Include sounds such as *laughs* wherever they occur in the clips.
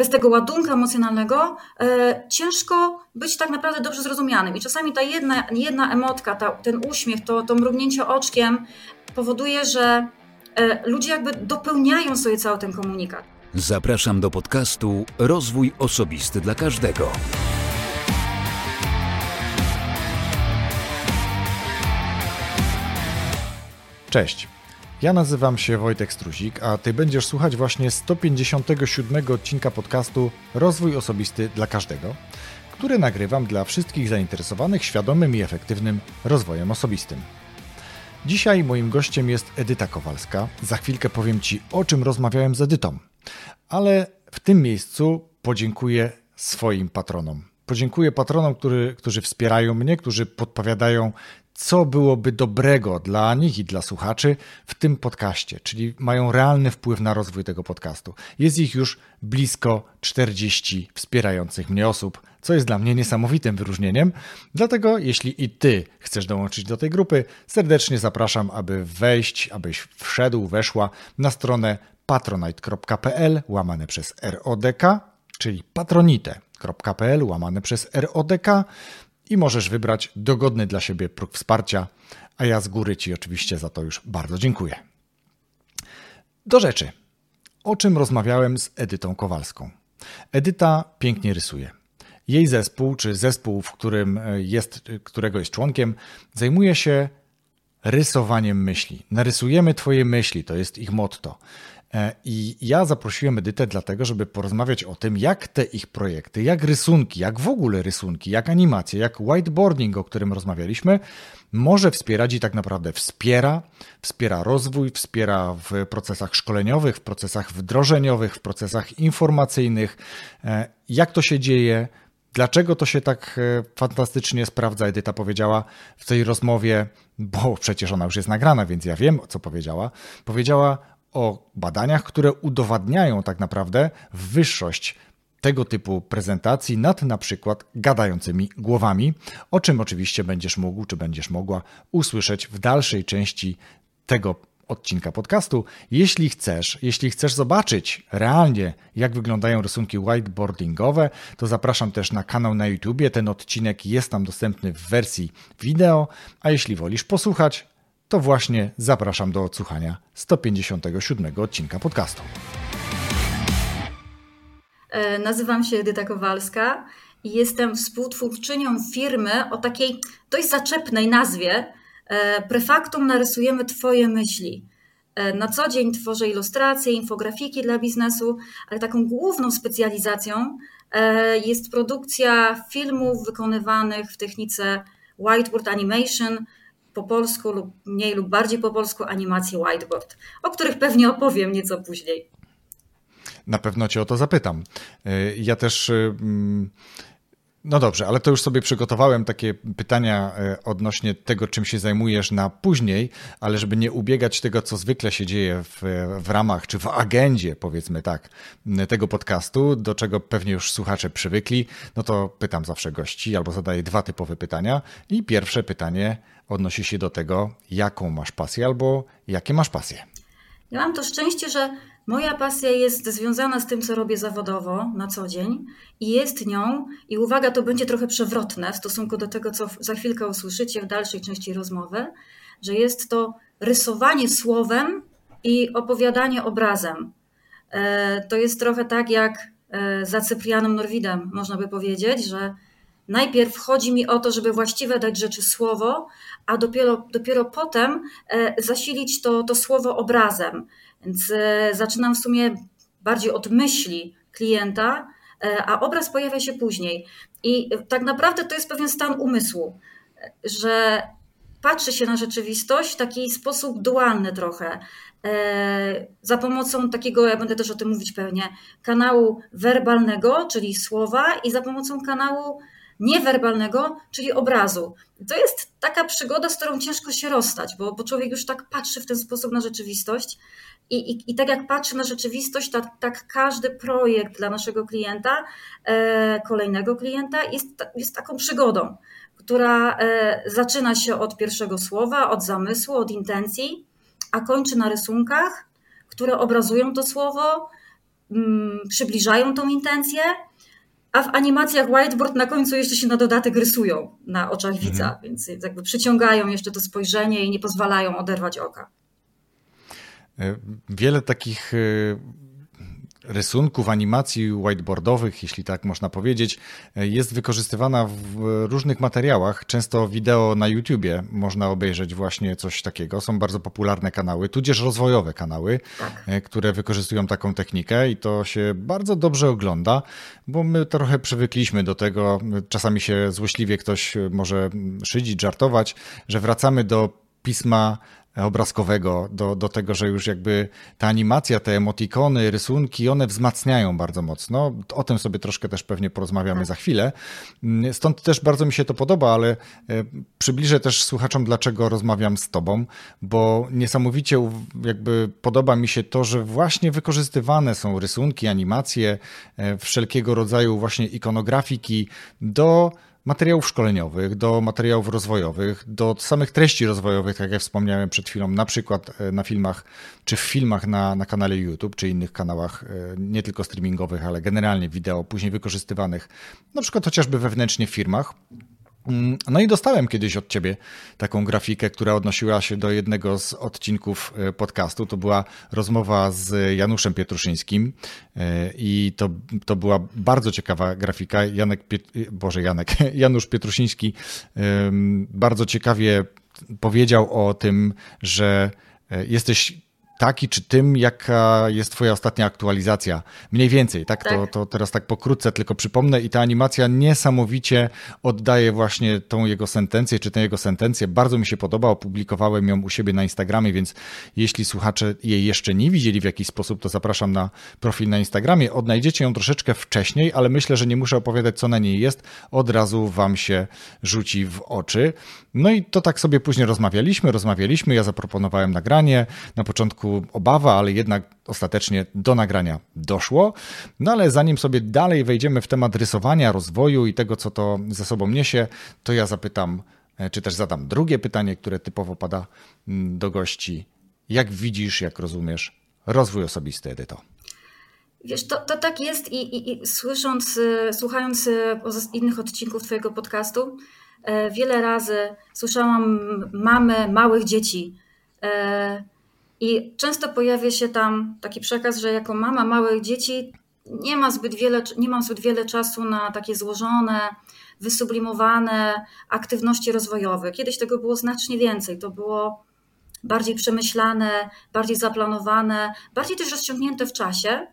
bez tego ładunku emocjonalnego e, ciężko być tak naprawdę dobrze zrozumianym. I czasami ta jedna, jedna emotka, ta, ten uśmiech, to, to mrugnięcie oczkiem powoduje, że e, ludzie jakby dopełniają sobie cały ten komunikat. Zapraszam do podcastu Rozwój Osobisty dla Każdego. Cześć. Ja nazywam się Wojtek Struzik, a Ty będziesz słuchać właśnie 157 odcinka podcastu Rozwój Osobisty dla Każdego, który nagrywam dla wszystkich zainteresowanych świadomym i efektywnym rozwojem osobistym. Dzisiaj moim gościem jest Edyta Kowalska. Za chwilkę powiem Ci, o czym rozmawiałem z Edytą. Ale w tym miejscu podziękuję swoim patronom. Podziękuję patronom, który, którzy wspierają mnie, którzy podpowiadają, co byłoby dobrego dla nich i dla słuchaczy w tym podcaście, czyli mają realny wpływ na rozwój tego podcastu. Jest ich już blisko 40 wspierających mnie osób, co jest dla mnie niesamowitym wyróżnieniem. Dlatego, jeśli i ty chcesz dołączyć do tej grupy, serdecznie zapraszam, aby wejść, abyś wszedł, weszła na stronę patronite.pl łamane przez RODK, czyli patronite.pl łamane przez RODK i możesz wybrać dogodny dla siebie próg wsparcia, a ja z góry Ci oczywiście za to już bardzo dziękuję. Do rzeczy. O czym rozmawiałem z Edytą Kowalską? Edyta pięknie rysuje. Jej zespół, czy zespół, w którym jest, którego jest członkiem, zajmuje się rysowaniem myśli. Narysujemy Twoje myśli, to jest ich motto. E, I ja zaprosiłem Edytę dlatego, żeby porozmawiać o tym, jak te ich projekty, jak rysunki, jak w ogóle rysunki, jak animacje, jak whiteboarding, o którym rozmawialiśmy, może wspierać i tak naprawdę wspiera, wspiera rozwój, wspiera w procesach szkoleniowych, w procesach wdrożeniowych, w procesach informacyjnych, e, jak to się dzieje, Dlaczego to się tak e, fantastycznie sprawdza, Edyta powiedziała w tej rozmowie, bo przecież ona już jest nagrana, więc ja wiem, co powiedziała. Powiedziała o badaniach, które udowadniają tak naprawdę wyższość tego typu prezentacji nad na przykład gadającymi głowami, o czym oczywiście będziesz mógł czy będziesz mogła usłyszeć w dalszej części tego odcinka podcastu. Jeśli chcesz, jeśli chcesz zobaczyć realnie, jak wyglądają rysunki whiteboardingowe, to zapraszam też na kanał na YouTubie. Ten odcinek jest tam dostępny w wersji wideo, a jeśli wolisz posłuchać, to właśnie zapraszam do odsłuchania 157 odcinka podcastu. E, nazywam się Edyta Kowalska i jestem współtwórczynią firmy o takiej dość zaczepnej nazwie e, Prefaktum narysujemy Twoje myśli. E, na co dzień tworzę ilustracje, infografiki dla biznesu, ale taką główną specjalizacją jest produkcja filmów wykonywanych w technice whiteboard animation, po polsku lub mniej lub bardziej po polsku animacji whiteboard, o których pewnie opowiem nieco później. Na pewno cię o to zapytam. Y, ja też. Y, mm, no dobrze, ale to już sobie przygotowałem takie pytania y, odnośnie tego, czym się zajmujesz na później, ale żeby nie ubiegać tego, co zwykle się dzieje w, w ramach, czy w agendzie, powiedzmy tak, tego podcastu, do czego pewnie już słuchacze przywykli, no to pytam zawsze gości albo zadaję dwa typowe pytania. I pierwsze pytanie odnosi się do tego, jaką masz pasję albo jakie masz pasje. Ja mam to szczęście, że moja pasja jest związana z tym, co robię zawodowo na co dzień i jest nią, i uwaga, to będzie trochę przewrotne w stosunku do tego, co za chwilkę usłyszycie w dalszej części rozmowy, że jest to rysowanie słowem i opowiadanie obrazem. E, to jest trochę tak jak e, za Cyprianem Norwidem, można by powiedzieć, że Najpierw chodzi mi o to, żeby właściwe dać rzeczy słowo, a dopiero, dopiero potem e, zasilić to, to słowo obrazem. Więc e, zaczynam w sumie bardziej od myśli klienta, e, a obraz pojawia się później. I tak naprawdę to jest pewien stan umysłu, że patrzy się na rzeczywistość w taki sposób dualny trochę. Za pomocą takiego, ja będę też o tym mówić pewnie, kanału werbalnego, czyli słowa, i za pomocą kanału niewerbalnego, czyli obrazu. To jest taka przygoda, z którą ciężko się rozstać, bo, bo człowiek już tak patrzy w ten sposób na rzeczywistość. I, i, i tak jak patrzy na rzeczywistość, tak, tak każdy projekt dla naszego klienta, e, kolejnego klienta, jest, jest taką przygodą, która e, zaczyna się od pierwszego słowa, od zamysłu, od intencji, a kończy na rysunkach, które obrazują to słowo, mm, przybliżają tą intencję, a w animacjach whiteboard na końcu jeszcze się na dodatek rysują na oczach mhm. widza, więc jakby przyciągają jeszcze to spojrzenie i nie pozwalają oderwać oka. E, wiele takich e, rysunków, animacji whiteboardowych, jeśli tak można powiedzieć, jest wykorzystywana w różnych materiałach. Często wideo na YouTubie można obejrzeć właśnie coś takiego. Są bardzo popularne kanały, tudzież rozwojowe kanały, tak. E, które wykorzystują taką technikę i to się bardzo dobrze ogląda, bo my trochę przywykliśmy do tego. Czasami się złośliwie ktoś może szydzić, żartować, że wracamy do pisma obrazkowego, do, do tego, że już jakby ta animacja, te emotikony, rysunki, one wzmacniają bardzo mocno. O tym sobie troszkę też pewnie porozmawiamy tak. za chwilę. Stąd też bardzo mi się to podoba, ale e, przybliżę też słuchaczom, dlaczego rozmawiam z tobą, bo niesamowicie jakby podoba mi się to, że właśnie wykorzystywane są rysunki, animacje, e, wszelkiego rodzaju właśnie ikonografiki do materiałów szkoleniowych, do materiałów rozwojowych, do samych treści rozwojowych, tak jak wspomniałem przed chwilą, na przykład e, na filmach, czy w filmach na, na kanale YouTube, czy innych kanałach, e, nie tylko streamingowych, ale generalnie wideo, później wykorzystywanych, na przykład chociażby wewnętrznie w firmach. Mm, no i dostałem kiedyś od ciebie taką grafikę, która odnosiła się do jednego z odcinków e, podcastu. To była rozmowa z Januszem Pietruszyńskim e, i to, to była bardzo ciekawa grafika. Janek, Piet... Boże Janek, *laughs* Janusz Pietrusiński bardzo ciekawie powiedział o tym, że e, jesteś taki czy tym, jaka jest twoja ostatnia aktualizacja. Mniej więcej, tak? tak. To, to teraz tak pokrótce tylko przypomnę i ta animacja niesamowicie oddaje właśnie tą jego sentencję, czy tę jego sentencję. Bardzo mi się podoba, opublikowałem ją u siebie na Instagramie, więc jeśli słuchacze jej jeszcze nie widzieli w jakiś sposób, to zapraszam na profil na Instagramie. Odnajdziecie ją troszeczkę wcześniej, ale myślę, że nie muszę opowiadać, co na niej jest. Od razu wam się rzuci w oczy. No i to tak sobie później rozmawialiśmy, rozmawialiśmy, ja zaproponowałem nagranie. Na początku obawa, ale jednak ostatecznie do nagrania doszło. No ale zanim sobie dalej wejdziemy w temat rysowania, rozwoju i tego, co to ze sobą niesie, to ja zapytam, e, czy też zadam drugie pytanie, które typowo pada mm, do gości. Jak widzisz, jak rozumiesz rozwój osobisty, Edyto? Wiesz, to, to tak jest i, i, i słysząc, e, słuchając e, innych odcinków Twojego podcastu, wiele razy słyszałam mamy małych dzieci, i często pojawia się tam taki przekaz, że jako mama małych dzieci nie, ma zbyt wiele, nie mam zbyt wiele czasu na takie złożone, wysublimowane aktywności rozwojowe. Kiedyś tego było znacznie więcej. To było bardziej przemyślane, bardziej zaplanowane, bardziej też rozciągnięte w czasie,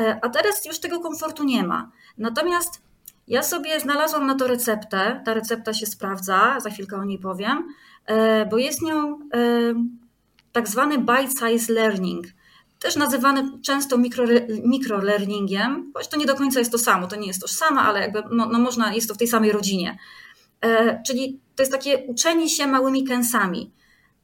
e, a teraz już tego komfortu nie ma. Natomiast ja sobie znalazłam na to receptę. Ta recepta się sprawdza, za chwilkę o niej powiem, e, bo jest nią e, tak zwany bite-size learning, też nazywany często mikrolearningiem, mikro choć to nie do końca jest to samo, to nie jest tożsame, ale jakby no, no można, jest to w tej samej rodzinie. E, czyli to jest takie uczenie się małymi kęsami,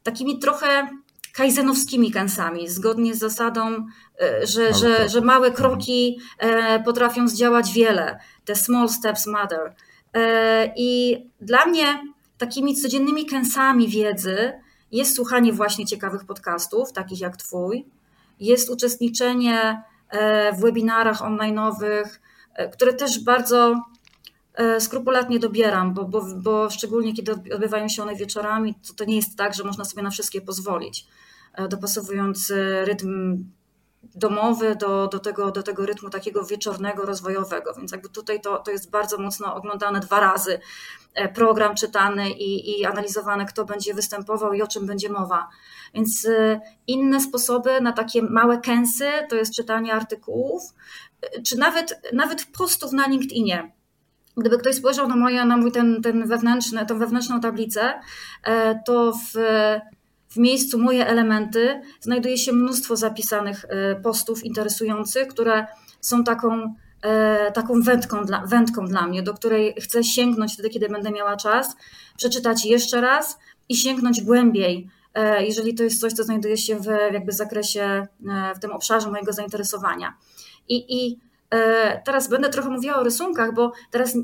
takimi trochę kaizenowskimi kęsami, zgodnie z zasadą, e, że, że, że małe kroki e, potrafią zdziałać wiele. Te small steps matter. E, I dla mnie takimi codziennymi kęsami wiedzy jest słuchanie właśnie ciekawych podcastów, takich jak Twój, jest uczestniczenie e, w webinarach online'owych, e, które też bardzo e, skrupulatnie dobieram, bo, bo, bo szczególnie kiedy odbywają się one wieczorami, to, to nie jest tak, że można sobie na wszystkie pozwolić. Dopasowując rytm domowy do, do, tego, do tego rytmu takiego wieczornego, rozwojowego. Więc jakby tutaj to, to jest bardzo mocno oglądane dwa razy. E, program czytany i, i analizowany, kto będzie występował i o czym będzie mowa. Więc e, inne sposoby na takie małe kęsy to jest czytanie artykułów, e, czy nawet, nawet postów na LinkedInie. Gdyby ktoś spojrzał na, moje, na mój ten, ten wewnętrzny, tą wewnętrzną tablicę, to w w miejscu moje elementy znajduje się mnóstwo zapisanych e, postów interesujących, które są taką, e, taką wędką dla, wędką dla mnie, do której chcę sięgnąć wtedy, kiedy będę miała czas, przeczytać jeszcze raz i sięgnąć głębiej, e, jeżeli to jest coś, co znajduje się w jakby zakresie, w tym obszarze mojego zainteresowania. I, i teraz będę trochę mówiła o rysunkach, bo teraz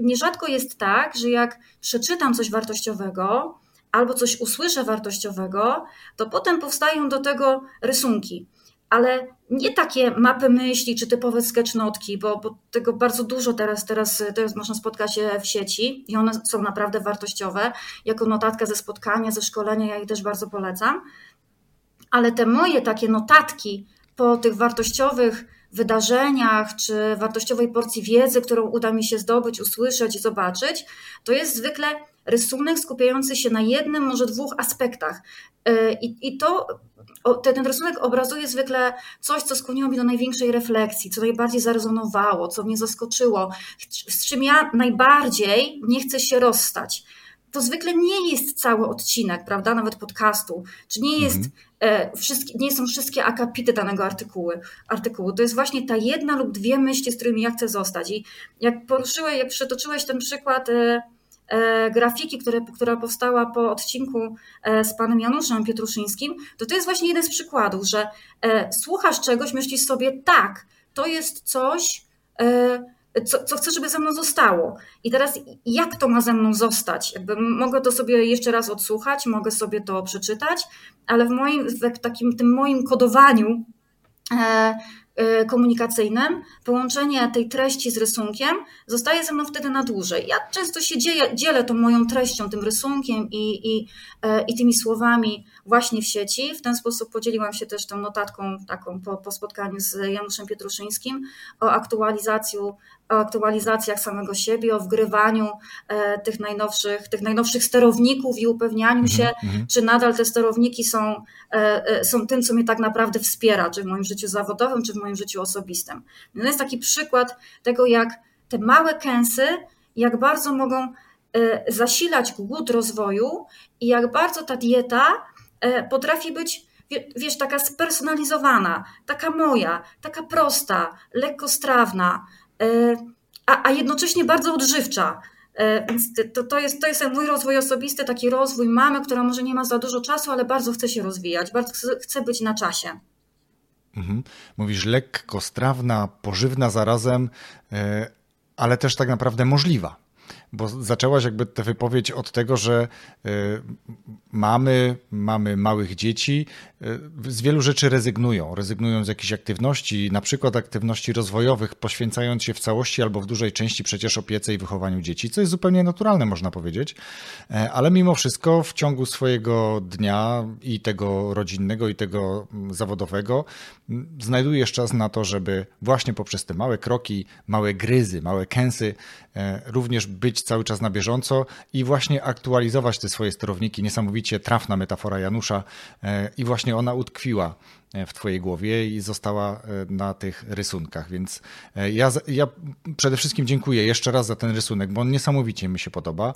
nierzadko jest tak, że jak przeczytam coś wartościowego, albo coś usłyszę wartościowego, to potem powstają do tego rysunki. Ale nie takie mapy myśli czy typowe sketchnotki, bo, bo tego bardzo dużo teraz, teraz, teraz można spotkać się w sieci i one są naprawdę wartościowe. Jako notatka ze spotkania, ze szkolenia, ja je też bardzo polecam. Ale te moje takie notatki po tych wartościowych wydarzeniach czy wartościowej porcji wiedzy, którą uda mi się zdobyć, usłyszeć i zobaczyć, to jest zwykle rysunek skupiający się na jednym, może dwóch aspektach. E, I, i to ten rysunek obrazuje zwykle coś, co skłoniło mnie do największej refleksji, co najbardziej zarezonowało, co mnie zaskoczyło, z czym ja najbardziej nie chcę się rozstać. To zwykle nie jest cały odcinek, prawda, nawet podcastu, czy nie jest mhm. e, wszystkie, nie są wszystkie akapity danego artykułu, artykułu. To jest właśnie ta jedna lub dwie myśli, z którymi ja chcę zostać. I jak poruszyłeś, jak przytoczyłeś ten przykład E, grafiki, które, która powstała po odcinku e, z panem Januszem Pietruszyńskim, to to jest właśnie jeden z przykładów, że e, słuchasz czegoś, myślisz sobie, tak, to jest coś, co, co chcę, żeby ze mną zostało. I teraz jak to ma ze mną zostać? Jakby mogę to sobie jeszcze raz odsłuchać, mogę sobie to przeczytać, ale w moim w takim tym moim kodowaniu komunikacyjnym, połączenie tej treści z rysunkiem zostaje ze mną wtedy na dłużej. Ja często się dzieje, dzielę tą moją treścią, tym rysunkiem i, i, e, i tymi słowami właśnie w sieci. W ten sposób podzieliłam się też tą notatką taką po, po spotkaniu z Januszem Pietruszyńskim o aktualizacji o aktualizacjach samego siebie, o wgrywaniu e, tych najnowszych, tych najnowszych sterowników i upewnianiu -hmm. się, mhm. czy nadal te sterowniki są, e, są tym, co mnie tak naprawdę wspiera, czy w moim życiu zawodowym, czy w moim życiu osobistym. No to jest taki przykład tego, jak te małe kęsy, jak bardzo mogą zasilać głód rozwoju i jak bardzo ta dieta E, potrafi być, wiesz, taka spersonalizowana, taka moja, taka prosta, lekkostrawna, e, a, a jednocześnie bardzo odżywcza. E, więc to, to, jest, to jest mój rozwój osobisty, taki rozwój mamy, która może nie ma za dużo czasu, ale bardzo chce się rozwijać, bardzo chce być na czasie. Mhm. Mówisz lekko, strawna, pożywna zarazem, ale też tak naprawdę możliwa bo zaczęłaś jakby tę wypowiedź od tego, że y, mamy, mamy małych dzieci, y, z wielu rzeczy rezygnują. Rezygnują z jakichś aktywności, na przykład aktywności rozwojowych, poświęcając się w całości albo w dużej części przecież opiece i wychowaniu dzieci, co jest zupełnie naturalne, można powiedzieć. E, ale mimo wszystko w ciągu swojego dnia i tego rodzinnego, i tego mm, zawodowego znajdujesz czas na to, żeby właśnie poprzez te małe kroki, małe gryzy, małe kęsy e, również być cały czas na bieżąco i właśnie aktualizować te swoje sterowniki. Niesamowicie trafna metafora Janusza e, i właśnie ona utkwiła E, w Twojej głowie i została e, na tych rysunkach. Więc ja, ja przede wszystkim dziękuję jeszcze raz za ten rysunek, bo on niesamowicie mi się podoba.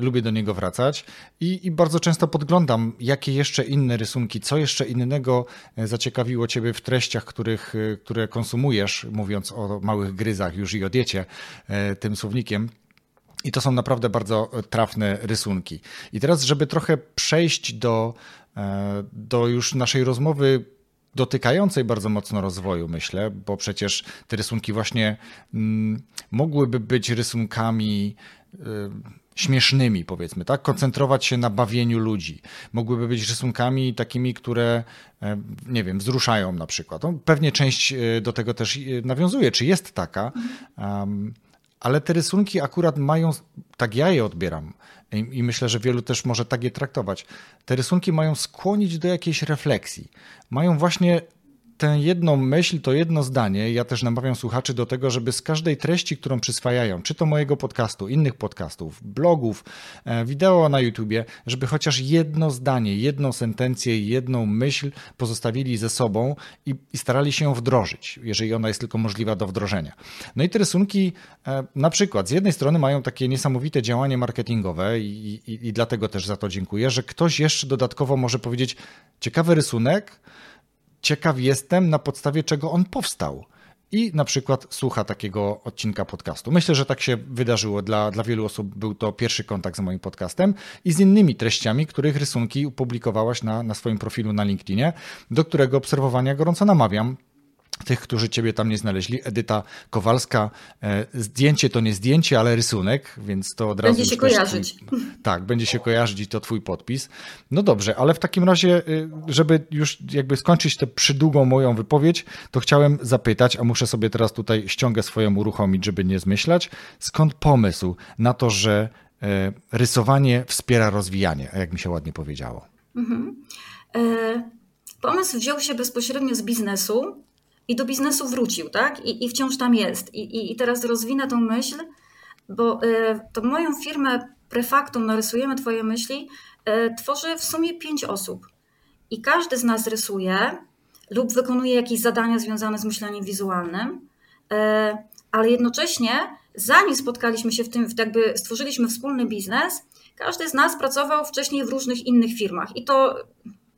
Lubię do niego wracać i, i bardzo często podglądam, jakie jeszcze inne rysunki, co jeszcze innego zaciekawiło Ciebie w treściach, których, które konsumujesz, mówiąc o małych gryzach już i o diecie tym słownikiem. I to są naprawdę bardzo trafne rysunki. I teraz, żeby trochę przejść do, do już naszej rozmowy dotykającej bardzo mocno rozwoju, myślę, bo przecież te rysunki właśnie mm, mogłyby być rysunkami y, śmiesznymi, powiedzmy, tak? Koncentrować się na bawieniu ludzi. Mogłyby być rysunkami takimi, które, e, nie wiem, wzruszają na przykład. No, pewnie część e, do tego też e, nawiązuje, czy jest taka. Um, ale te rysunki akurat mają, tak ja je odbieram, i myślę, że wielu też może tak je traktować. Te rysunki mają skłonić do jakiejś refleksji. Mają właśnie tę jedną myśl, to jedno zdanie, ja też namawiam słuchaczy do tego, żeby z każdej treści, którą przyswajają, czy to mojego podcastu, innych podcastów, blogów, e, wideo na YouTubie, żeby chociaż jedno zdanie, jedną sentencję, jedną myśl pozostawili ze sobą i, i starali się ją wdrożyć, jeżeli ona jest tylko możliwa do wdrożenia. No i te rysunki e, na przykład z jednej strony mają takie niesamowite działanie marketingowe i, i, i dlatego też za to dziękuję, że ktoś jeszcze dodatkowo może powiedzieć ciekawy rysunek, ciekaw jestem, na podstawie czego on powstał. I na przykład słucha takiego odcinka podcastu. Myślę, że tak się wydarzyło. Dla, dla wielu osób był to pierwszy kontakt z moim podcastem i z innymi treściami, których rysunki opublikowałaś na, na swoim profilu na LinkedInie, do którego obserwowania gorąco namawiam tych, którzy ciebie tam nie znaleźli. Edyta Kowalska, e, zdjęcie to nie zdjęcie, ale rysunek, więc to od razu... Będzie się kojarzyć. Twój, *laughs* tak, będzie się kojarzyć i to twój podpis. No dobrze, ale w takim razie, y, żeby już jakby skończyć tę przydługą moją wypowiedź, to chciałem zapytać, a muszę sobie teraz tutaj ściągę swoją uruchomić, żeby nie zmyślać, skąd pomysł na to, że e, rysowanie wspiera rozwijanie, jak mi się ładnie powiedziało? Mhm. E, pomysł wziął się bezpośrednio z biznesu, i do biznesu wrócił, tak? I, i wciąż tam jest. I, i, I teraz rozwinę tą myśl, bo y, to moją firmę Prefaktum Narysujemy Twoje myśli y, tworzy w sumie pięć osób. I każdy z nas rysuje lub wykonuje jakieś zadania związane z myśleniem wizualnym, y, ale jednocześnie, zanim spotkaliśmy się w tym, jakby stworzyliśmy wspólny biznes, każdy z nas pracował wcześniej w różnych innych firmach. I to,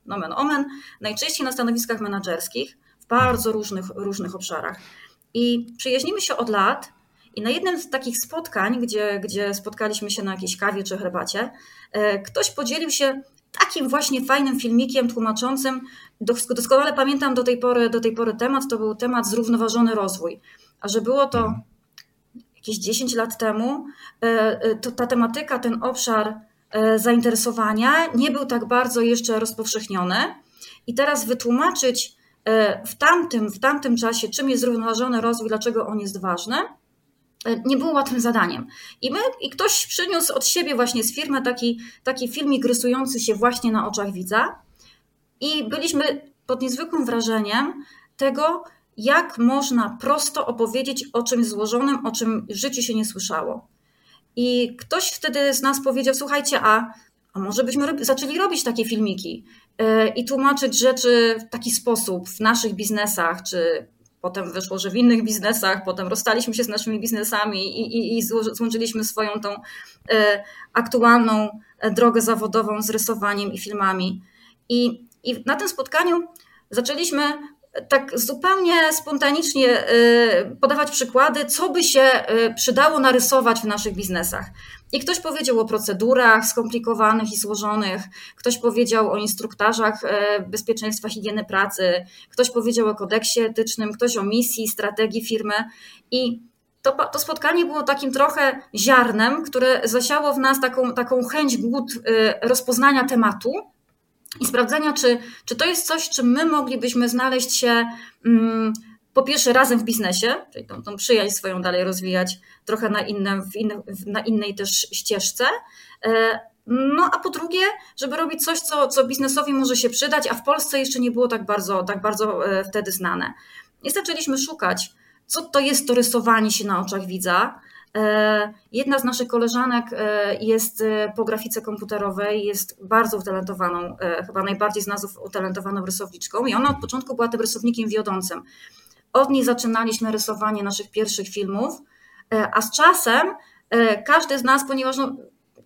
nomen omen, najczęściej na stanowiskach menedżerskich bardzo różnych, różnych obszarach. I przyjaźnimy się od lat i na jednym z takich spotkań, gdzie, gdzie spotkaliśmy się na jakiejś kawie czy herbacie, e, ktoś podzielił się takim właśnie fajnym filmikiem tłumaczącym, doskonale pamiętam do tej pory, do tej pory temat, to był temat zrównoważony rozwój. A że było to jakieś 10 lat temu, e, e, to ta tematyka, ten obszar zainteresowania nie był tak bardzo jeszcze rozpowszechniony. I teraz wytłumaczyć w tamtym, w tamtym czasie, czym jest zrównoważony rozwój, dlaczego on jest ważny, e, nie było łatwym zadaniem. I, my, I ktoś przyniósł od siebie właśnie z firmy taki, taki filmik rysujący się właśnie na oczach widza i byliśmy pod niezwykłym wrażeniem tego, jak można prosto opowiedzieć o czymś złożonym, o czym w życiu się nie słyszało. I ktoś wtedy z nas powiedział: Słuchajcie, a, a może byśmy zaczęli robić takie filmiki? E, i tłumaczyć rzeczy w taki sposób w naszych biznesach, czy potem wyszło, że w innych biznesach, potem rozstaliśmy się z naszymi biznesami i, i, i złączyliśmy swoją tą e, aktualną e, drogę zawodową z rysowaniem i filmami. I, I na tym spotkaniu zaczęliśmy tak zupełnie spontanicznie podawać przykłady, co by się przydało narysować w naszych biznesach. I ktoś powiedział o procedurach skomplikowanych i złożonych, ktoś powiedział o instruktarzach e, bezpieczeństwa higieny pracy, ktoś powiedział o kodeksie etycznym, ktoś o misji, strategii firmy. I to, to spotkanie było takim trochę ziarnem, które zasiało w nas taką, taką chęć, głód rozpoznania tematu i sprawdzenia, czy, czy to jest coś, czym my moglibyśmy znaleźć się. Mm, po pierwsze razem w biznesie, czyli tą, tą przyjaźń swoją dalej rozwijać trochę na, innym, na innej też ścieżce. E, no a po drugie, żeby robić coś, co, co biznesowi może się przydać, a w Polsce jeszcze nie było tak bardzo, tak bardzo e, wtedy znane. I zaczęliśmy szukać, co to jest to rysowanie się na oczach widza. E, jedna z naszych koleżanek jest po grafice komputerowej, jest bardzo utalentowaną, chyba najbardziej z nas utalentowaną rysowniczką i ona od początku była tym rysownikiem wiodącym. Od niej zaczynaliśmy rysowanie naszych pierwszych filmów, e, a z czasem e, każdy z nas, ponieważ no,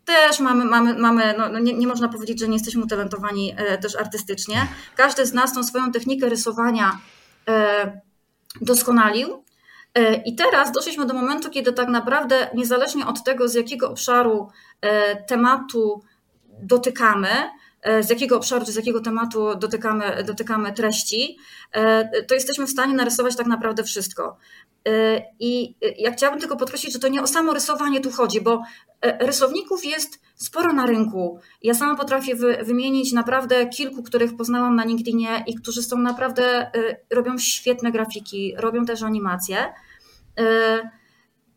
też mamy, mamy, mamy no, no, nie, nie, można powiedzieć, że nie jesteśmy utalentowani e, też artystycznie, każdy z nas tą swoją technikę rysowania doskonalił. I teraz doszliśmy do momentu, kiedy tak naprawdę, niezależnie od tego, z jakiego obszaru tematu dotykamy, E, z jakiego obszaru, czy z jakiego tematu dotykamy, dotykamy treści, e, to jesteśmy w stanie narysować tak naprawdę wszystko. E, I ja chciałabym tylko podkreślić, że to nie o samo rysowanie tu chodzi, bo rysowników jest sporo na rynku. Ja sama potrafię wymienić naprawdę kilku, których poznałam na LinkedInie i którzy są naprawdę, robią świetne grafiki, robią też animacje.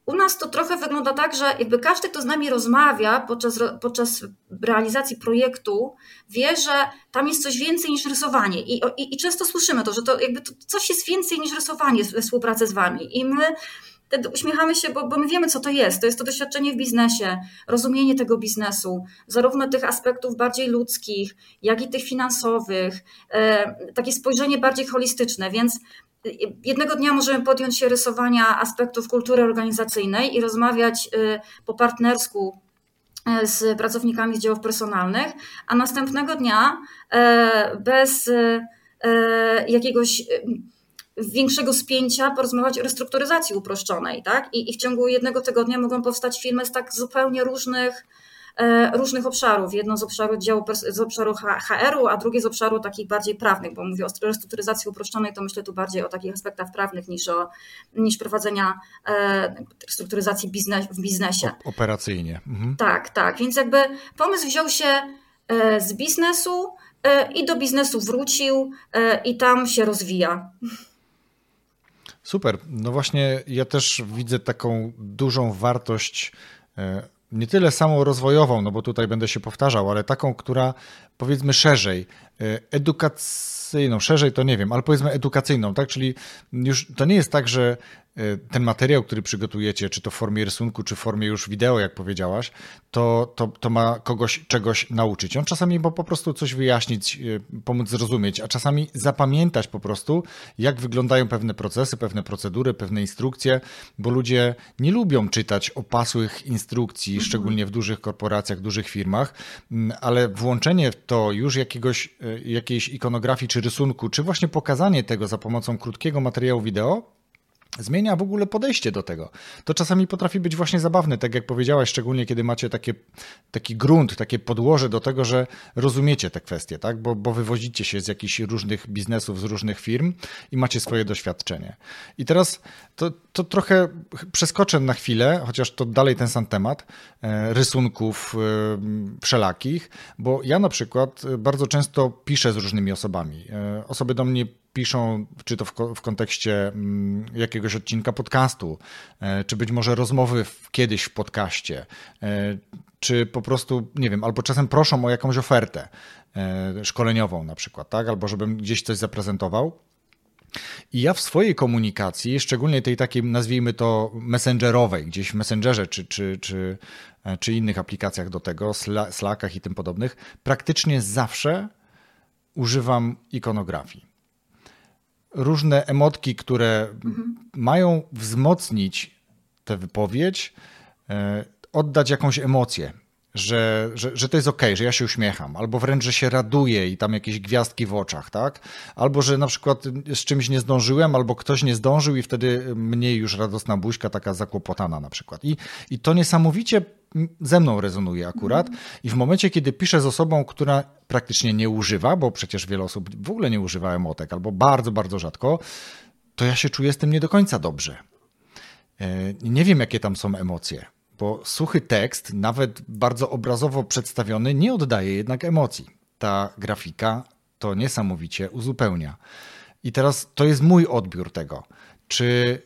U nas to trochę wygląda tak, że jakby każdy, kto z nami rozmawia podczas, podczas realizacji projektu, wie, że tam jest coś więcej niż rysowanie. I, i, i często słyszymy to, że to jakby to coś jest więcej niż rysowanie we współpracy z wami. I my wtedy uśmiechamy się, bo, bo my wiemy, co to jest. To jest to doświadczenie w biznesie, rozumienie tego biznesu, zarówno tych aspektów bardziej ludzkich, jak i tych finansowych, e, takie spojrzenie bardziej holistyczne. Więc Jednego dnia możemy podjąć się rysowania aspektów kultury organizacyjnej i rozmawiać y, po partnersku y, z pracownikami z działów personalnych, a następnego dnia y, bez jakiegoś większego spięcia porozmawiać o restrukturyzacji uproszczonej. Tak? I, I w ciągu jednego tygodnia mogą powstać filmy z tak zupełnie różnych różnych obszarów. Jedno z obszaru działu, z obszaru HR-u, a drugie z obszaru takich bardziej prawnych, bo mówię o restrukturyzacji uproszczonej, to myślę tu bardziej o takich aspektach prawnych niż o niż prowadzenia restrukturyzacji biznes, w biznesie. Operacyjnie. Mhm. Tak, tak. Więc jakby pomysł wziął się z biznesu, E, i do biznesu wrócił e, i tam się rozwija. Super. No właśnie, ja też widzę taką dużą wartość, e, nie tyle samą rozwojową, no bo tutaj będę się powtarzał, ale taką, która powiedzmy szerzej, edukacyjną, szerzej to nie wiem, ale powiedzmy edukacyjną, tak? Czyli już to nie jest tak, że ten materiał, który przygotujecie, czy to w formie rysunku, czy w formie już wideo, jak powiedziałaś, to, to, to ma kogoś czegoś nauczyć. On czasami po prostu coś wyjaśnić, y, pomóc zrozumieć, a czasami zapamiętać po prostu, jak wyglądają pewne procesy, pewne procedury, pewne instrukcje, bo ludzie nie lubią czytać opasłych instrukcji, mhm. szczególnie w dużych korporacjach, dużych firmach, mm, ale włączenie w to już jakiegoś, y, jakiejś ikonografii czy rysunku, czy właśnie pokazanie tego za pomocą krótkiego materiału wideo, zmienia w ogóle podejście do tego. To czasami potrafi być właśnie zabawne, tak jak powiedziałaś, szczególnie kiedy macie takie, taki grunt, takie podłoże do tego, że rozumiecie te kwestie, tak? bo, bo wywozicie się z jakichś różnych biznesów, z różnych firm i macie swoje doświadczenie. I teraz to, to trochę przeskoczę na chwilę, chociaż to dalej ten sam temat, e, rysunków e, wszelakich, bo ja na przykład bardzo często piszę z różnymi osobami. E, osoby do mnie piszą, czy to w, w kontekście mm, jakiegoś odcinka podcastu, e, czy być może rozmowy w, kiedyś w podcaście, e, czy po prostu, nie wiem, albo czasem proszą o jakąś ofertę e, szkoleniową na przykład, tak? albo żebym gdzieś coś zaprezentował. I ja w swojej komunikacji, szczególnie tej takiej, nazwijmy to messengerowej, gdzieś w Messengerze czy, czy, czy, czy innych aplikacjach do tego, Slackach i tym podobnych, praktycznie zawsze używam ikonografii różne emotki, które mhm. mają wzmocnić tę wypowiedź, e, oddać jakąś emocję, że, że, że to jest ok, że ja się uśmiecham, albo wręcz, że się raduję i tam jakieś gwiazdki w oczach, tak? Albo, że na przykład z czymś nie zdążyłem, albo ktoś nie zdążył i wtedy mniej już radosna buźka, taka zakłopotana na przykład. I, i to niesamowicie ze mną rezonuje akurat. Mhm. I w momencie, kiedy piszę z osobą, która praktycznie nie używa, bo przecież wiele osób w ogóle nie używa emotek, albo bardzo, bardzo rzadko, to ja się czuję z tym nie do końca dobrze. E, nie wiem, jakie tam są emocje, bo suchy tekst, nawet bardzo obrazowo przedstawiony, nie oddaje jednak emocji. Ta grafika to niesamowicie uzupełnia. I teraz to jest mój odbiór tego. Czy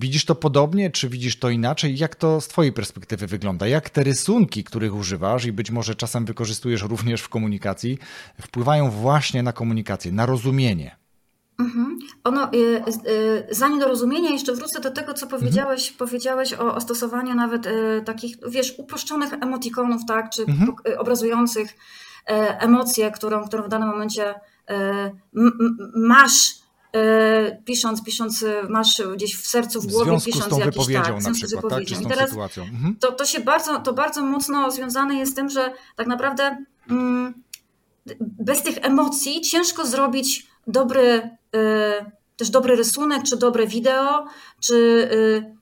Widzisz to podobnie, czy widzisz to inaczej? Jak to z Twojej perspektywy wygląda? Jak te rysunki, których używasz i być może czasem wykorzystujesz również w komunikacji, wpływają właśnie na komunikację, na rozumienie? Mhm. Ono, y, y, zanim do rozumienia, jeszcze wrócę do tego, co mhm. powiedziałeś, mhm. powiedziałeś o, o, stosowaniu nawet y, takich, wiesz, uproszczonych emotikonów, tak, czy mhm. obrazujących emocje, którą, którą w danym momencie masz E, pisząc, pisząc, e, masz gdzieś w sercu, w głowie, w pisząc z tą jakiś, wypowiedzią tak, na przykład, tak? Czy z tą I teraz sytuacją. Mhm. To, to się bardzo, to bardzo mocno związane jest z tym, że tak naprawdę mm, bez tych emocji ciężko zrobić dobry, y, też dobry rysunek, czy dobre wideo, czy y,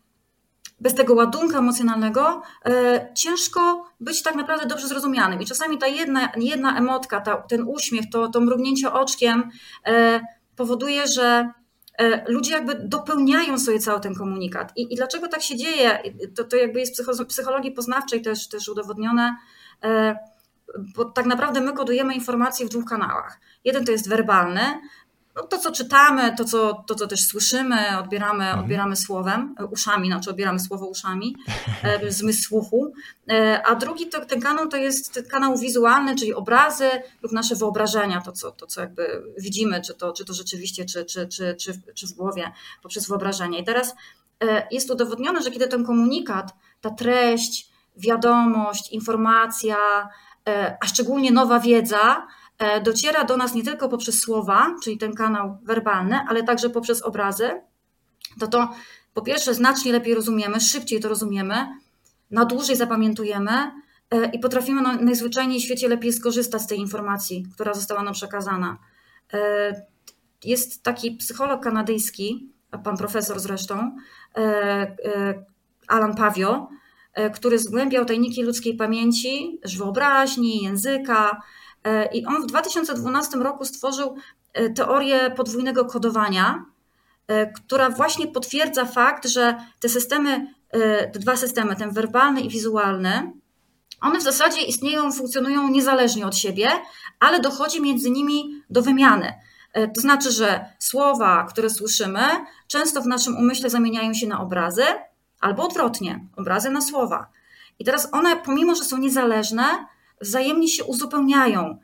bez tego ładunku emocjonalnego y, ciężko być tak naprawdę dobrze zrozumianym. I czasami ta jedna, jedna emotka, ta, ten uśmiech, to, to mrugnięcie oczkiem, powoduje, że ludzie jakby dopełniają sobie cały ten komunikat. I, i dlaczego tak się dzieje? To, to jakby jest w psychologii poznawczej też, też udowodnione, bo tak naprawdę my kodujemy informacje w dwóch kanałach. Jeden to jest werbalny, no to, co czytamy, to co, to, co też słyszymy, odbieramy, mhm. odbieramy słowem, uszami, znaczy odbieramy słowo uszami, e, *laughs* zmysł słuchu. E, a drugi to, ten kanał to jest kanał wizualny, czyli obrazy lub nasze wyobrażenia, to co, to, co jakby widzimy, czy to, czy to rzeczywiście, czy, czy, czy, czy, czy w głowie poprzez wyobrażenie. I teraz e, jest udowodnione, że kiedy ten komunikat, ta treść, wiadomość, informacja, a szczególnie nowa wiedza, E, dociera do nas nie tylko poprzez słowa, czyli ten kanał werbalny, ale także poprzez obrazy, to to po pierwsze znacznie lepiej rozumiemy, szybciej to rozumiemy, na dłużej zapamiętujemy e, i potrafimy najzwyczajniej w świecie lepiej skorzystać z tej informacji, która została nam przekazana. E, jest taki psycholog kanadyjski, pan profesor zresztą, Alan Pavio, który zgłębiał tajniki ludzkiej pamięci, wyobraźni, języka. I on w 2012 roku stworzył teorię podwójnego kodowania, która właśnie potwierdza fakt, że te systemy, te dwa systemy, ten werbalny i wizualny, one w zasadzie istnieją, funkcjonują niezależnie od siebie, ale dochodzi między nimi do wymiany. E, to znaczy, że słowa, które słyszymy, często w naszym umyśle zamieniają się na obrazy, albo odwrotnie, obrazy na słowa. I teraz one, pomimo że są niezależne, wzajemnie się uzupełniają.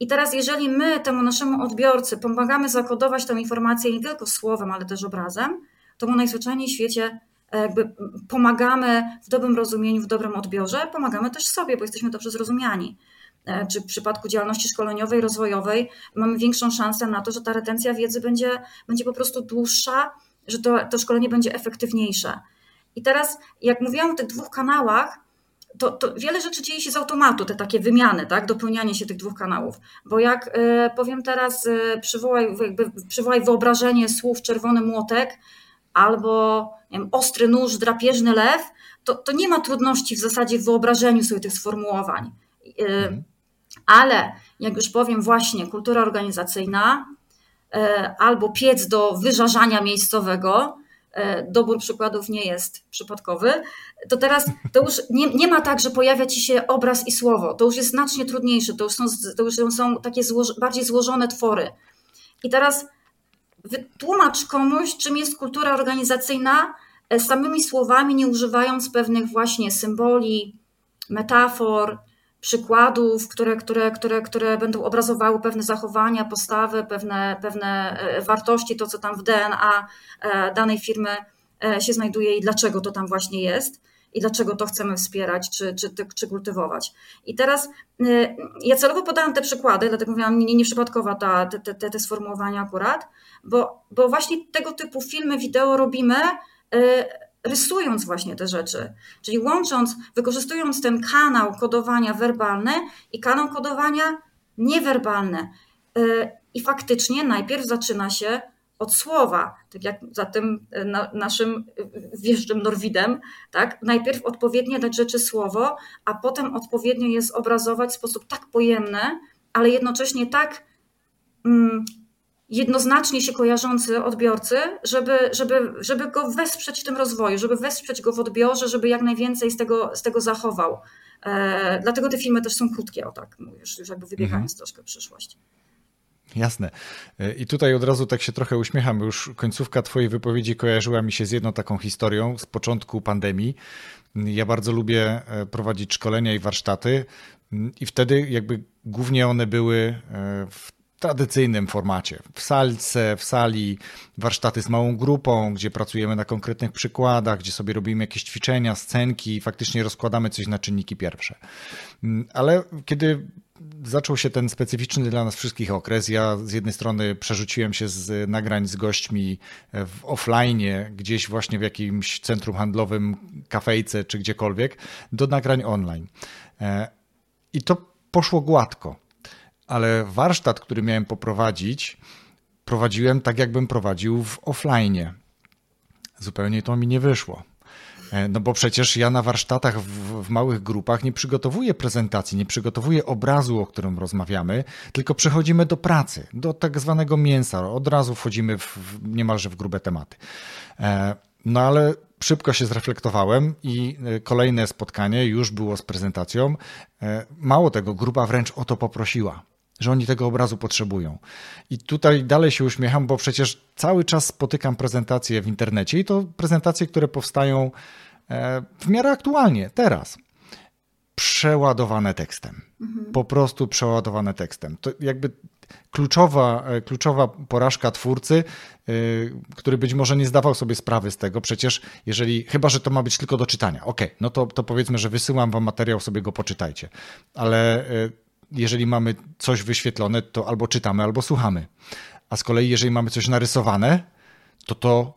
I teraz, jeżeli my temu naszemu odbiorcy pomagamy zakodować tę informację nie tylko słowem, ale też obrazem, to mu najzwyczajniej w świecie e, jakby pomagamy w dobrym rozumieniu, w dobrym odbiorze, pomagamy też sobie, bo jesteśmy dobrze zrozumiani. E, czy w przypadku działalności szkoleniowej, rozwojowej mamy większą szansę na to, że ta retencja wiedzy będzie, będzie po prostu dłuższa, że to, to szkolenie będzie efektywniejsze. I teraz, jak mówiłam o tych dwóch kanałach, to, to, wiele rzeczy dzieje się z automatu, te takie wymiany, tak, dopełnianie się tych dwóch kanałów. Bo jak y, powiem teraz, y, przywołaj, jakby, przywołaj wyobrażenie słów czerwony młotek albo wiem, ostry nóż, drapieżny lew, to, to nie ma trudności w zasadzie w wyobrażeniu sobie tych sformułowań. Y, mhm. Ale jak już powiem, właśnie kultura organizacyjna albo piec do wyżarzania miejscowego, dobór przykładów nie jest przypadkowy, to teraz to już nie, nie ma tak, że pojawia ci się obraz i słowo. To już jest znacznie trudniejsze, to już są, to już są takie bardziej złożone twory. I teraz wytłumacz komuś, czym jest kultura organizacyjna, e, samymi słowami, nie używając pewnych właśnie symboli, metafor, przykładów, które, które, które, które będą obrazowały pewne zachowania, postawy, pewne, pewne e, wartości, to co tam w DNA e, danej firmy e, się znajduje i dlaczego to tam właśnie jest i dlaczego to chcemy wspierać czy, czy, czy kultywować. I teraz ja celowo podałam te przykłady, dlatego mówiłam, nie, nieprzypadkowa ta, te, te, te sformułowania akurat, bo, bo właśnie tego typu filmy, wideo robimy rysując właśnie te rzeczy, czyli łącząc, wykorzystując ten kanał kodowania werbalny i kanał kodowania niewerbalny. Y, I faktycznie najpierw zaczyna się od słowa, tak jak za tym y, naszym wjeżdżym Norwidem, tak? Najpierw odpowiednie dać rzeczy słowo, a potem odpowiednio je zobrazować w sposób tak pojemny, ale jednocześnie tak mm, jednoznacznie się kojarzący odbiorcy, żeby, żeby, żeby go wesprzeć w tym rozwoju, żeby wesprzeć go w odbiorze, żeby jak najwięcej z tego, z tego zachował. E, dlatego te filmy też są krótkie, o tak, już, już jakby wybiegając mhm. troszkę w przyszłość. Jasne. E, I tutaj od razu tak się trochę uśmiecham. Już końcówka Twojej wypowiedzi kojarzyła mi się z jedną taką historią z początku pandemii. Ja bardzo lubię e, prowadzić szkolenia i warsztaty, i wtedy jakby głównie one były e, w tradycyjnym formacie. W salce, w sali, warsztaty z małą grupą, gdzie pracujemy na konkretnych przykładach, gdzie sobie robimy jakieś ćwiczenia, scenki i faktycznie rozkładamy coś na czynniki pierwsze. Mm, ale kiedy zaczął się ten specyficzny dla nas wszystkich okres. Ja z jednej strony przerzuciłem się z nagrań z gośćmi w offline, gdzieś właśnie w jakimś centrum handlowym, kafejce czy gdziekolwiek, do nagrań online. E, I to poszło gładko ale warsztat, który miałem poprowadzić, prowadziłem tak, jakbym prowadził w offline. Zupełnie to mi nie wyszło. E, no bo przecież ja na warsztatach w, w, małych grupach nie przygotowuję prezentacji, nie przygotowuję obrazu, o którym rozmawiamy, tylko przechodzimy do pracy, do tak zwanego mięsa. Od razu wchodzimy w, niemalże w grube tematy. E, no ale szybko się zreflektowałem i e, kolejne spotkanie już było z prezentacją. Mało tego, grupa wręcz o to poprosiła że oni tego obrazu potrzebują. I tutaj dalej się uśmiecham, bo przecież cały czas spotykam prezentacje w internecie i to prezentacje, które powstają e, w miarę aktualnie, teraz. Przeładowane tekstem. Mhm. Po prostu przeładowane tekstem. To jakby kluczowa, e, kluczowa porażka twórcy, e, który być może nie zdawał sobie sprawy z tego. Przecież jeżeli, chyba że to ma być tylko do czytania, ok, no to, to powiedzmy, że wysyłam wam materiał, sobie go poczytajcie. Ale jeżeli mamy coś wyświetlone, to albo czytamy, albo słuchamy. A z kolei, jeżeli mamy coś narysowane, to to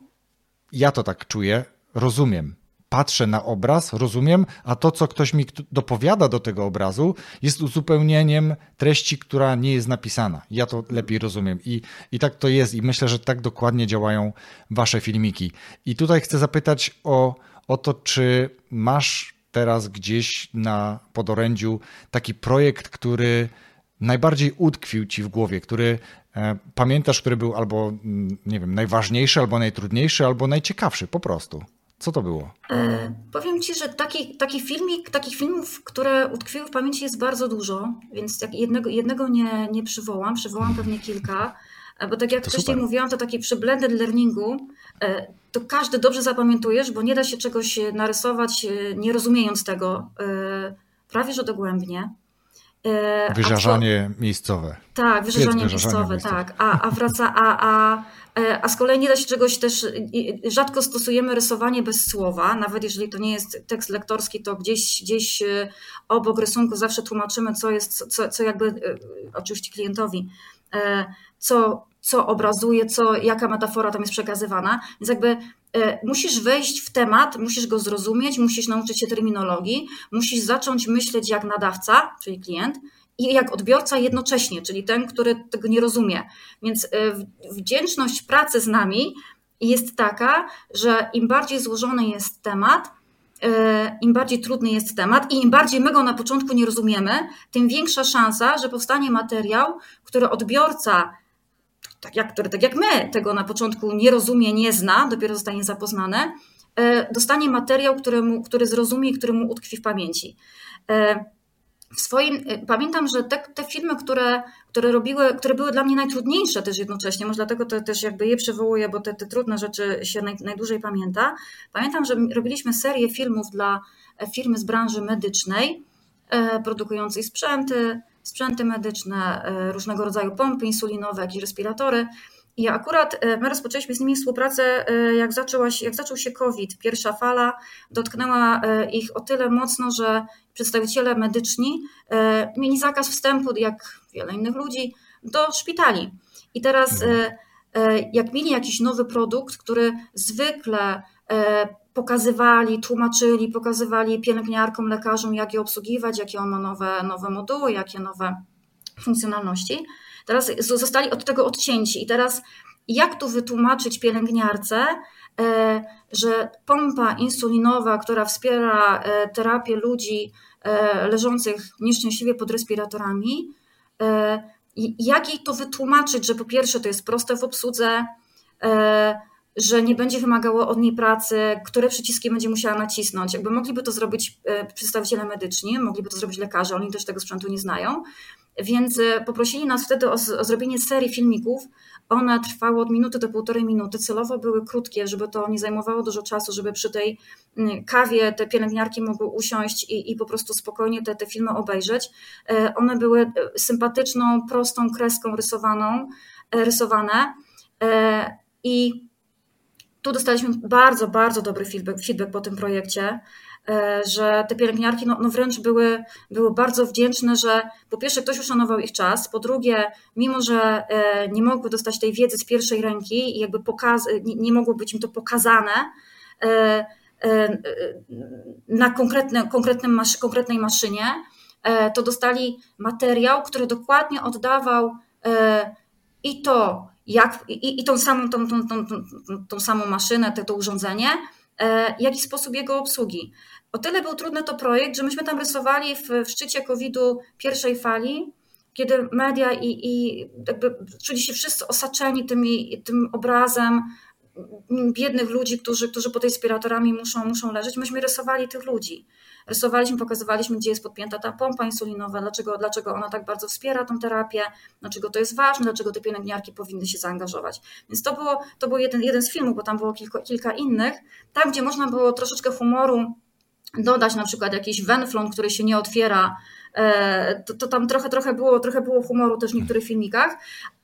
ja to tak czuję, rozumiem. Patrzę na obraz, rozumiem, a to, co ktoś mi dopowiada do tego obrazu, jest uzupełnieniem treści, która nie jest napisana. Ja to lepiej rozumiem. I, I tak to jest, i myślę, że tak dokładnie działają Wasze filmiki. I tutaj chcę zapytać o, o to, czy masz teraz gdzieś na podorędziu taki projekt, który najbardziej utkwił ci w głowie, który e, pamiętasz, który był albo, mm, nie wiem, najważniejszy, albo najtrudniejszy, albo najciekawszy po prostu? Co to było? E, powiem Ci, że taki, taki filmik, takich filmów, które utkwiły w pamięci jest bardzo dużo, więc jednego, jednego nie, nie przywołam, przywołam pewnie kilka, e, bo tak jak to wcześniej super. mówiłam, to taki przy blended learningu to każdy dobrze zapamiętujesz, bo nie da się czegoś narysować nie rozumiejąc tego prawie że dogłębnie. Wyżarzanie co, miejscowe. Tak, wyżarzanie, miejscowe, miejscowe, tak. A, a wraca, a, a, e, a z kolei nie da się czegoś też, rzadko stosujemy rysowanie bez słowa, nawet jeżeli to nie jest tekst lektorski, to gdzieś, gdzieś e, obok rysunku zawsze tłumaczymy, co jest, co, co jakby, e, oczywiście klientowi, co, co obrazuje, co, jaka metafora tam jest przekazywana. Więc jakby musisz wejść w temat, musisz go zrozumieć, musisz nauczyć się terminologii, musisz zacząć myśleć jak nadawca, czyli klient, i jak odbiorca jednocześnie, czyli ten, który tego nie rozumie. Więc y, wdzięczność pracy z nami jest taka, że im bardziej złożony jest temat, y, im bardziej trudny jest temat i im bardziej my go na początku nie rozumiemy, tym większa szansa, że powstanie materiał, który odbiorca, tak jak, tak jak my tego na początku nie rozumie, nie zna, dopiero zostanie zapoznany, y, dostanie materiał, który, mu, który zrozumie i który mu utkwi w pamięci w swoim, y, pamiętam, że te, te filmy, które, które robiły, które były dla mnie najtrudniejsze też jednocześnie, może dlatego to też jakby je przywołuję, bo te, te trudne rzeczy się naj, najdłużej pamięta. Pamiętam, że robiliśmy serię filmów dla e, firmy z branży medycznej, e, produkującej sprzęty, sprzęty medyczne, e, różnego rodzaju pompy insulinowe, jakieś respiratory. I akurat my rozpoczęliśmy z nimi współpracę, jak, zaczęła się, jak zaczął się COVID. Pierwsza fala dotknęła ich o tyle mocno, że przedstawiciele medyczni e, mieli zakaz wstępu, jak wiele innych ludzi, do szpitali. I teraz, e, e, jak mieli jakiś nowy produkt, który zwykle pokazywali, tłumaczyli, pokazywali pielęgniarkom, lekarzom, jak je obsługiwać, jakie on ma nowe, nowe moduły, jakie nowe funkcjonalności. Teraz zostali od tego odcięci. I teraz, jak tu wytłumaczyć pielęgniarce, że pompa insulinowa, która wspiera terapię ludzi E, leżących nieszczęśliwie pod respiratorami. E, jak jej to wytłumaczyć, że po pierwsze to jest proste w obsłudze, e, że nie będzie wymagało od niej pracy, które przyciski będzie musiała nacisnąć. Jakby mogliby to zrobić przedstawiciele medyczni, mogliby to zrobić lekarze, oni też tego sprzętu nie znają. Więc poprosili nas wtedy o, o zrobienie serii filmików one trwały od minuty do półtorej minuty. Celowo były krótkie, żeby to nie zajmowało dużo czasu, żeby przy tej mm, kawie te pielęgniarki mogły usiąść i, i po prostu spokojnie te, te filmy obejrzeć. E, one były e, sympatyczną, prostą kreską rysowaną, e, rysowane i tu dostaliśmy bardzo, bardzo dobry feedback, feedback po tym projekcie. E, że te pielęgniarki no, no wręcz były, były bardzo wdzięczne, że po pierwsze ktoś uszanował ich czas, po drugie, mimo że e, nie mogły dostać tej wiedzy z pierwszej ręki i jakby pokaz, nie, nie mogło być im to pokazane e, na konkretne, konkretnym masz, konkretnej maszynie, to dostali materiał, który dokładnie oddawał i to, jak, i, i tą samą, tą, tą, tą, tą, tą samą maszynę, to, to urządzenie, jak i sposób jego obsługi. O tyle był trudny to projekt, że myśmy tam rysowali w, w szczycie COVID-u pierwszej fali, kiedy media i, i jakby czuli się wszyscy osaczeni tymi, tym obrazem biednych ludzi, którzy, którzy pod respiratorami muszą, muszą leżeć. Myśmy rysowali tych ludzi. Rysowaliśmy, pokazywaliśmy, gdzie jest podpięta ta pompa insulinowa, dlaczego, dlaczego ona tak bardzo wspiera tą terapię, dlaczego to jest ważne, dlaczego te pielęgniarki powinny się zaangażować. Więc to, było, to był jeden, jeden z filmów, bo tam było kilka, innych, tam gdzie można było troszeczkę humoru dodać na przykład jakiś wenflon, który się nie otwiera, e, to, to tam trochę, trochę, było, trochę było humoru też w niektórych filmikach,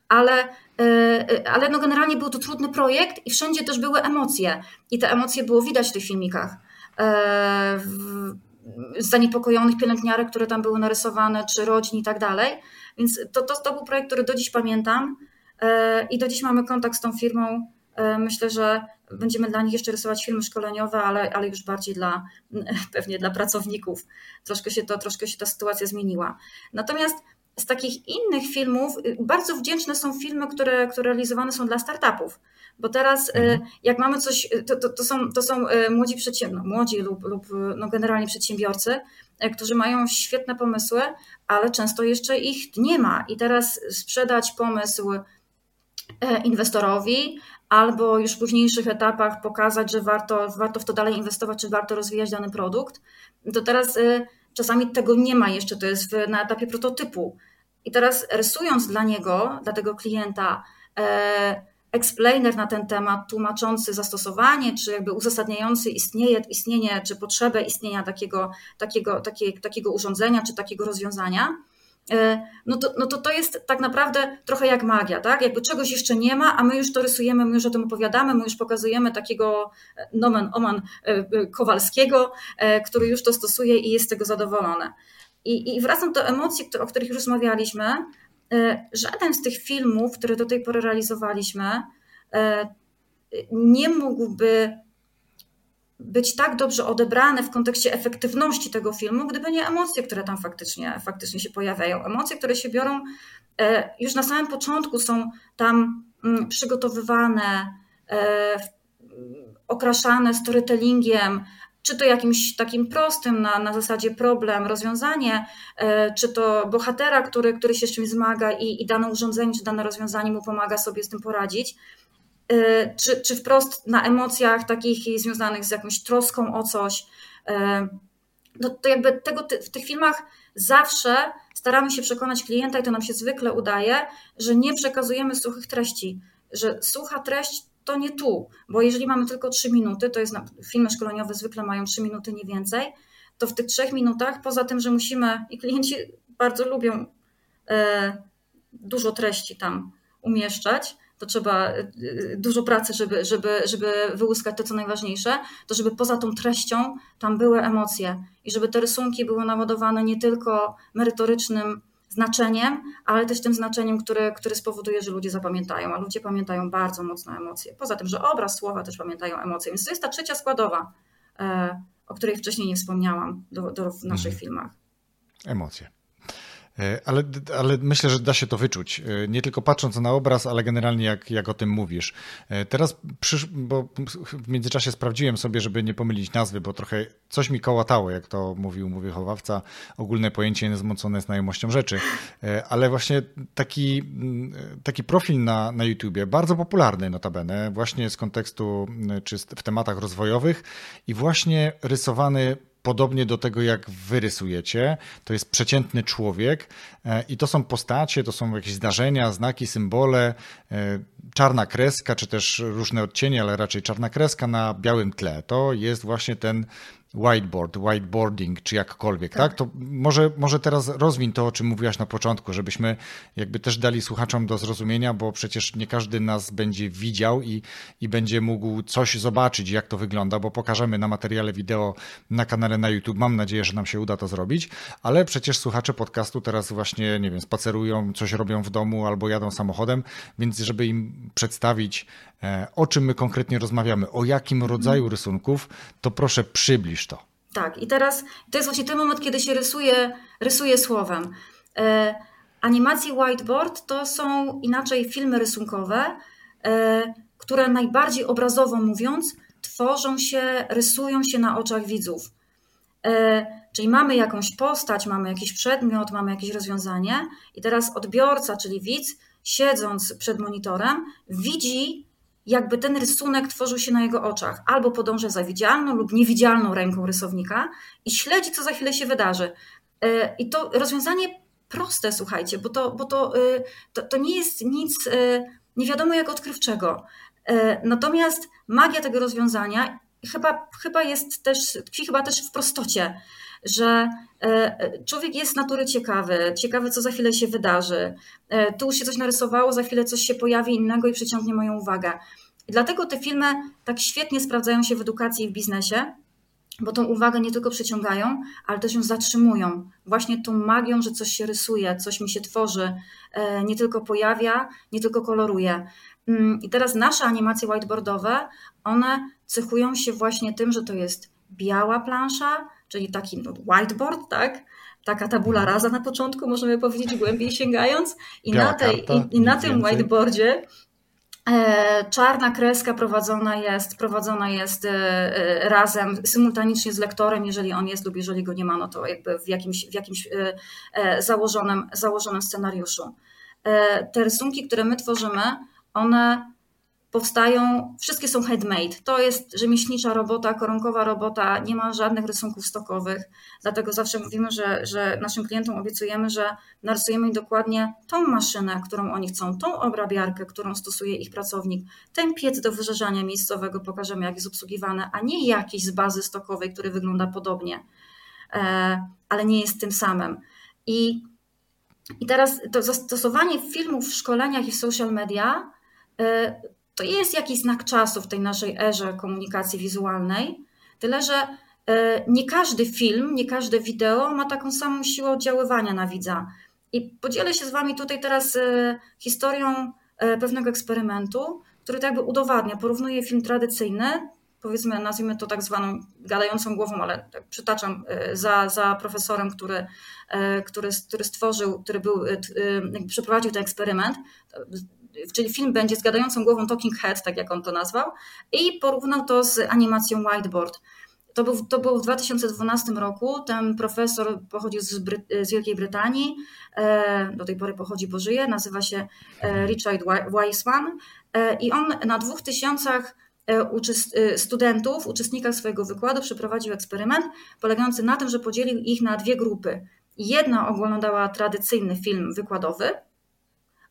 ale, e, ale no generalnie był to trudny projekt i wszędzie też były emocje. I te emocje było widać w tych filmikach. E, zaniepokojonych pielęgniarek, które tam były narysowane, czy rodzin i tak dalej. Więc to, to, to był projekt, który do dziś pamiętam i do dziś mamy kontakt z tą firmą. Myślę, że Będziemy dla nich jeszcze rysować filmy szkoleniowe, ale, ale już bardziej dla *laughs* pewnie dla pracowników. Troszkę się, to, troszkę się ta sytuacja zmieniła. Natomiast z takich innych filmów, y, bardzo wdzięczne są filmy, które, które realizowane są dla startupów. Bo teraz, y, mhm. jak mamy coś, to, to, to, są, to są młodzi przedsiębiorcy, no, młodzi lub, lub no generalnie przedsiębiorcy, którzy mają świetne pomysły, ale często jeszcze ich nie ma. I teraz sprzedać pomysł inwestorowi, albo już w późniejszych etapach pokazać, że warto, warto w to dalej inwestować, czy warto rozwijać dany produkt, to teraz czasami tego nie ma jeszcze, to jest na etapie prototypu. I teraz rysując dla niego, dla tego klienta, explainer na ten temat, tłumaczący zastosowanie, czy jakby uzasadniający istnieje, istnienie, czy potrzebę istnienia takiego, takiego, takie, takiego urządzenia, czy takiego rozwiązania, e, no to, no to to jest tak naprawdę trochę jak magia, tak? Jakby czegoś jeszcze nie ma, a my już to rysujemy, my już o tym opowiadamy, my już pokazujemy takiego e, nomen oman Kowalskiego, który już to stosuje i jest z tego zadowolony. I, I wracam do emocji, o których już rozmawialiśmy. E, żaden z tych filmów, które do tej pory realizowaliśmy, e, nie mógłby być tak dobrze odebrany w kontekście efektywności tego filmu, gdyby nie emocje, które tam faktycznie, faktycznie się pojawiają. Emocje, które się biorą e, już na samym początku, są tam mm, przygotowywane, okraszane storytellingiem, czy to jakimś takim prostym na, na zasadzie problem, rozwiązanie, e, czy to bohatera, który, który się z czymś zmaga i, i dane urządzenie, czy dane rozwiązanie mu pomaga sobie z tym poradzić, e, czy, czy wprost na emocjach takich związanych z jakąś troską o coś. E, no to jakby tego w tych filmach zawsze staramy się przekonać klienta, i to nam się zwykle udaje, że nie przekazujemy suchych treści, że sucha treść to nie tu, bo jeżeli mamy tylko 3 minuty, to jest filmy szkoleniowe zwykle mają 3 minuty, nie więcej, to w tych 3 minutach, poza tym, że musimy, i klienci bardzo lubią e, dużo treści tam umieszczać, to trzeba e, dużo pracy, żeby, żeby, żeby wyłuskać to, co najważniejsze, to żeby poza tą treścią tam były emocje i żeby te rysunki były naładowane nie tylko merytorycznym znaczeniem, ale też tym znaczeniem, które, które spowoduje, że ludzie zapamiętają, a ludzie pamiętają bardzo mocno emocje. Poza tym, że obraz, słowa też pamiętają emocje. Więc to jest ta trzecia składowa, e, o której wcześniej nie wspomniałam do, do w naszych mhm. filmach. Emocje. E, ale, ale myślę, że da się to wyczuć. E, nie tylko patrząc na obraz, ale generalnie jak, jak o tym mówisz. E, teraz, przysz, bo w międzyczasie sprawdziłem sobie, żeby nie pomylić nazwy, bo trochę coś mi kołatało, jak to mówił mówi wychowawca, ogólne pojęcie niezmocone znajomością rzeczy. Ale właśnie taki, taki profil na, na YouTubie, bardzo popularny notabene, właśnie z kontekstu czy w tematach rozwojowych i właśnie rysowany podobnie do tego, jak wy rysujecie. To jest przeciętny człowiek e, i to są postacie, to są jakieś zdarzenia, znaki, symbole, e, czarna kreska, czy też różne odcienie, ale raczej czarna kreska na białym tle. To jest właśnie ten whiteboard, whiteboarding, czy jakkolwiek, tak? tak? To może, może teraz rozwin to, o czym mówiłaś na początku, żebyśmy jakby też dali słuchaczom do zrozumienia, bo przecież nie każdy nas będzie widział i, i będzie mógł coś zobaczyć, jak to wygląda, bo pokażemy na materiale wideo na kanale na YouTube. Mam nadzieję, że nam się uda to zrobić, ale przecież słuchacze podcastu teraz właśnie, nie wiem, spacerują, coś robią w domu albo jadą samochodem, więc żeby im przedstawić, e, o czym my konkretnie rozmawiamy, o jakim rodzaju rysunków, to proszę przybliż to. Tak, i teraz to jest właśnie ten moment, kiedy się rysuje, rysuje słowem. E, animacje whiteboard to są inaczej filmy rysunkowe, e, które najbardziej obrazowo mówiąc tworzą się, rysują się na oczach widzów. E, czyli mamy jakąś postać, mamy jakiś przedmiot, mamy jakieś rozwiązanie, i teraz odbiorca, czyli widz, siedząc przed monitorem, widzi jakby ten rysunek tworzył się na jego oczach. Albo podąża za widzialną lub niewidzialną ręką rysownika i śledzi, co za chwilę się wydarzy. E, I to rozwiązanie proste, słuchajcie, bo to, bo to, e, to, to nie jest nic e, nie wiadomo jak odkrywczego. Natomiast magia tego rozwiązania chyba, chyba jest też, tkwi chyba też w prostocie, że człowiek jest z natury ciekawy, ciekawy, co za chwilę się wydarzy. Tu się coś narysowało, za chwilę coś się pojawi innego i przyciągnie moją uwagę. I dlatego te filmy tak świetnie sprawdzają się w edukacji i w biznesie, bo tą uwagę nie tylko przyciągają, ale też ją zatrzymują. Właśnie tą magią, że coś się rysuje, coś mi się tworzy, nie tylko pojawia, nie tylko koloruje. Mm, I teraz nasze animacje whiteboardowe, one cechują się właśnie tym, że to jest biała plansza, czyli taki no, whiteboard, tak? taka tabula mhm. rasa na początku, możemy powiedzieć, głębiej sięgając. I Biała na, tej, karta, i, i na tym whiteboardzie e, czarna kreska prowadzona jest, prowadzona jest e, e, razem, symultanicznie z lektorem, jeżeli on jest lub jeżeli go nie ma, no to jakby w jakimś, w jakimś założonym, założonym scenariuszu. Te rysunki, które my tworzymy, one powstają, wszystkie są handmade. To jest rzemieślnicza robota, koronkowa robota, nie ma żadnych rysunków stokowych. Dlatego zawsze mówimy, że, że naszym klientom obiecujemy, że narysujemy im dokładnie tą maszynę, którą oni chcą, tą obrabiarkę, którą stosuje ich pracownik, ten piec do wyżerzania miejscowego, pokażemy jak jest obsługiwane, a nie jakiś z bazy stokowej, który wygląda podobnie, e, ale nie jest tym samym. I, i teraz to zastosowanie filmów w szkoleniach i w social media e, to jest jakiś znak czasu w tej naszej erze komunikacji wizualnej, tyle że e, nie każdy film, nie każde wideo ma taką samą siłę oddziaływania na widza. I podzielę się z Wami tutaj teraz e, historią e, pewnego eksperymentu, który tak jakby udowadnia, porównuje film tradycyjny, powiedzmy, nazwijmy to tak zwaną gadającą głową, ale tak przytaczam za, za profesorem, który, który, który stworzył, który był, przeprowadził ten eksperyment czyli film będzie z gadającą głową Talking Head, tak jak on to nazwał, i porównał to z animacją Whiteboard. To, był, to było w 2012 roku. Ten profesor pochodził z, Bry z Wielkiej Brytanii, e, do tej pory pochodzi, bo żyje, nazywa się e, Richard Wiseman e, i on na dwóch tysiącach studentów, uczestnikach swojego wykładu przeprowadził eksperyment polegający na tym, że podzielił ich na dwie grupy. Jedna oglądała tradycyjny film wykładowy,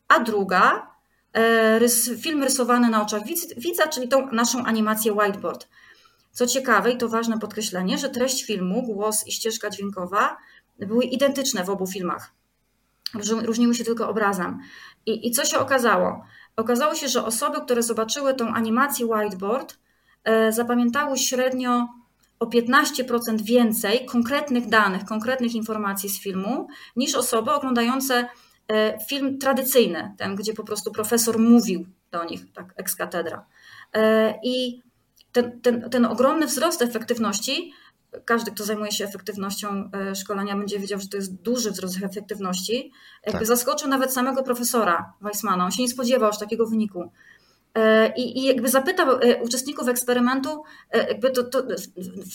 a druga E, rys, film rysowany na oczach widza, czyli tą naszą animację whiteboard. Co ciekawe i to ważne podkreślenie, że treść filmu, głos i ścieżka dźwiękowa były identyczne w obu filmach. Różniły się tylko obrazem. I, I co się okazało? Okazało się, że osoby, które zobaczyły tą animację whiteboard, e, zapamiętały średnio o 15% więcej konkretnych danych, konkretnych informacji z filmu, niż osoby oglądające E, film tradycyjny, ten, gdzie po prostu profesor mówił do nich, tak, ex katedra. E, I ten, ten, ten ogromny wzrost efektywności, każdy, kto zajmuje się efektywnością e, szkolenia, będzie wiedział, że to jest duży wzrost efektywności. Jakby tak. zaskoczył nawet samego profesora Weissmana. On się nie spodziewał aż takiego wyniku. E, I, I, jakby zapytał e, uczestników eksperymentu, e, jakby to, to,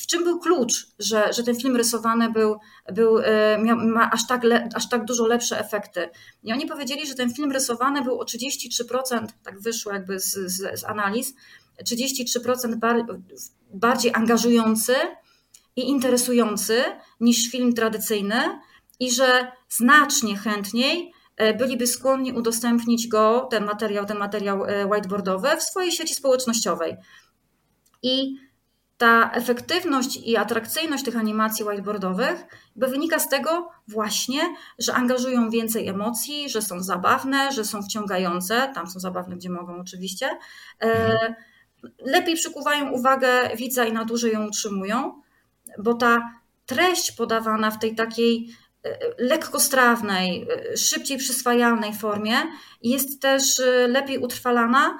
w czym był klucz, że, że ten film rysowany był, był, miał, ma aż tak, le, aż tak dużo lepsze efekty. I oni powiedzieli, że ten film rysowany był o 33%, tak wyszło jakby z, z, z analiz, 33% bar, bardziej angażujący i interesujący niż film tradycyjny i że znacznie chętniej byliby skłonni udostępnić go, ten materiał, ten materiał e, whiteboardowy w swojej sieci społecznościowej. I ta efektywność i atrakcyjność tych animacji whiteboardowych wynika z tego właśnie, że angażują więcej emocji, że są zabawne, że są wciągające, tam są zabawne, gdzie mogą oczywiście, e, lepiej przykuwają uwagę widza i na dłużej ją utrzymują, bo ta treść podawana w tej takiej lekkostrawnej, szybciej przyswajalnej formie jest też y, lepiej utrwalana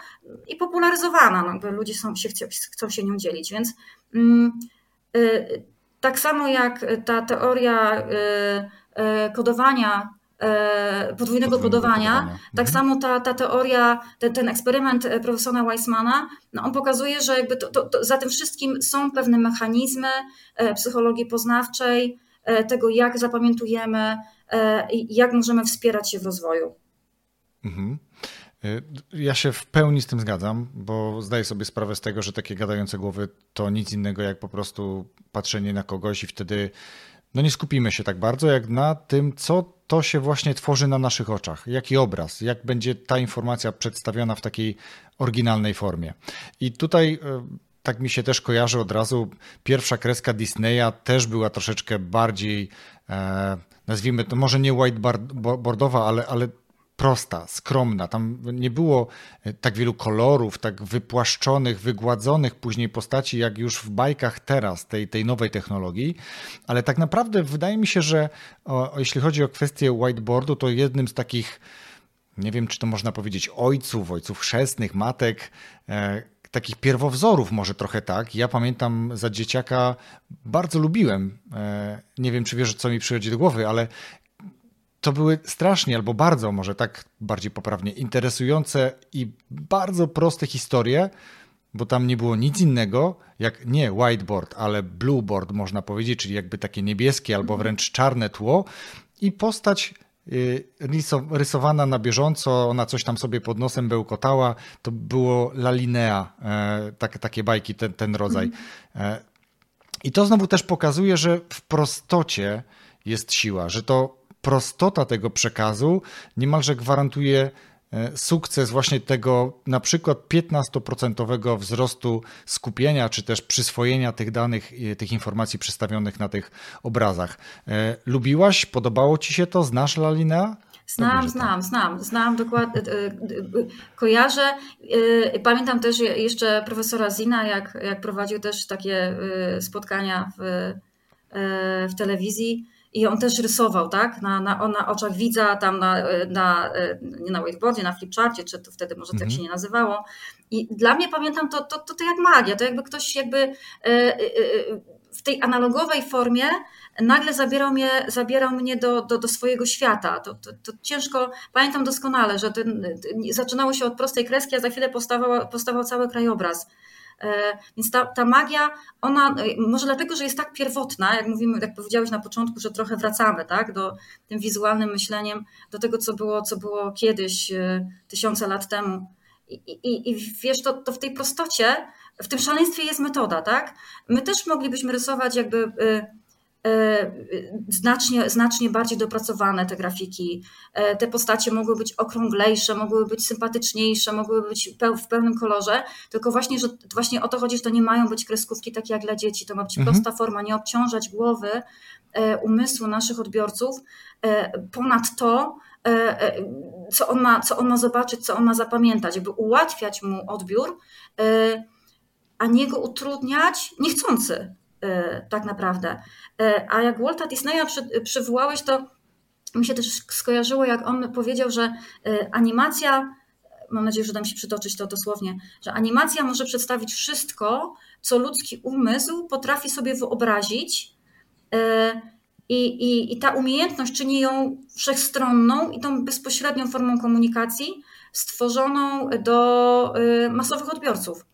i popularyzowana. No, ludzie są, się, chcą się nią dzielić, więc mm, y, tak samo jak ta teoria y, kodowania podwójnego kodowania. Tak mhm. samo ta, ta teoria, ten, ten eksperyment profesora Weissmana, no on pokazuje, że jakby to, to, to za tym wszystkim są pewne mechanizmy psychologii poznawczej, tego, jak zapamiętujemy e, jak możemy wspierać się w rozwoju. Mhm. E, ja się w pełni z tym zgadzam, bo zdaję sobie sprawę z tego, że takie gadające głowy to nic innego jak po prostu patrzenie na kogoś i wtedy no nie skupimy się tak bardzo jak na tym, co to się właśnie tworzy na naszych oczach, jaki obraz, jak będzie ta informacja przedstawiona w takiej oryginalnej formie. I tutaj tak mi się też kojarzy od razu. Pierwsza kreska Disneya też była troszeczkę bardziej, e, nazwijmy to może nie whiteboardowa, ale, ale prosta, skromna. Tam nie było e, tak wielu kolorów, tak wypłaszczonych, wygładzonych później postaci, jak już w bajkach teraz, tej, tej nowej technologii. Ale tak naprawdę wydaje mi się, że o, jeśli chodzi o kwestię whiteboardu, to jednym z takich, nie wiem czy to można powiedzieć, ojców, ojców chrzestnych, matek, e, takich pierwowzorów, może trochę tak. Ja pamiętam za dzieciaka bardzo lubiłem, nie wiem czy wiesz, co mi przychodzi do głowy, ale to były strasznie albo bardzo, może tak bardziej poprawnie, interesujące i bardzo proste historie, bo tam nie było nic innego, jak nie whiteboard, ale blueboard można powiedzieć, czyli jakby takie niebieskie albo wręcz czarne tło i postać rysowana na bieżąco, ona coś tam sobie pod nosem bełkotała, to było La Linea, e, tak, takie bajki, ten, ten rodzaj. Mhm. E, I to znowu też pokazuje, że w prostocie jest siła, że to prostota tego przekazu niemalże gwarantuje sukces właśnie tego na przykład 15% wzrostu skupienia, czy też przyswojenia tych danych, tych informacji przedstawionych na tych obrazach. E, lubiłaś? Podobało ci się to? Znasz Lalina? Znam, tak. znam, znam, znam dokładnie, e, kojarzę. Pamiętam też jeszcze profesora Zina, jak, jak prowadził też takie spotkania w, w telewizji i on też rysował, tak? Na, na, na oczach widza, tam na, na, nie na wakeboardzie, na flipcharcie, czy to wtedy może tak się nie nazywało. I dla mnie pamiętam to, to, to, to jak magia, to jakby ktoś jakby e, e, e, w tej analogowej formie nagle zabierał mnie, zabierał mnie do, do, do swojego świata. To, to, to ciężko, pamiętam doskonale, że ten, zaczynało się od prostej kreski, a za chwilę powstawał, powstawał cały krajobraz. E, więc ta, ta magia, ona e, może dlatego, że jest tak pierwotna, jak mówimy, jak powiedziałeś na początku, że trochę wracamy tak, do tym wizualnym myśleniem, do tego, co było, co było kiedyś, e, tysiące lat temu. I, i, i wiesz, to, to w tej prostocie, w tym szaleństwie jest metoda, tak? My też moglibyśmy rysować jakby znacznie, znacznie bardziej dopracowane te grafiki. E, te postacie mogły być okrąglejsze, mogły być sympatyczniejsze, mogły być w pełnym kolorze, tylko właśnie, że właśnie o to chodzi, że to nie mają być kreskówki takie jak dla dzieci. To ma być mhm. prosta forma, nie obciążać głowy, e, umysłu naszych odbiorców. Ponad to, co on, ma, co on ma zobaczyć, co on ma zapamiętać, żeby ułatwiać mu odbiór, a nie go utrudniać niechcący. E, tak naprawdę. E, a jak Walta Disneya przy, przywołałeś, to mi się też skojarzyło, jak on powiedział, że e, animacja, mam nadzieję, że dam się przytoczyć to dosłownie, że animacja może przedstawić wszystko, co ludzki umysł potrafi sobie wyobrazić. I, i, I ta umiejętność czyni ją wszechstronną i tą bezpośrednią formą komunikacji stworzoną do masowych odbiorców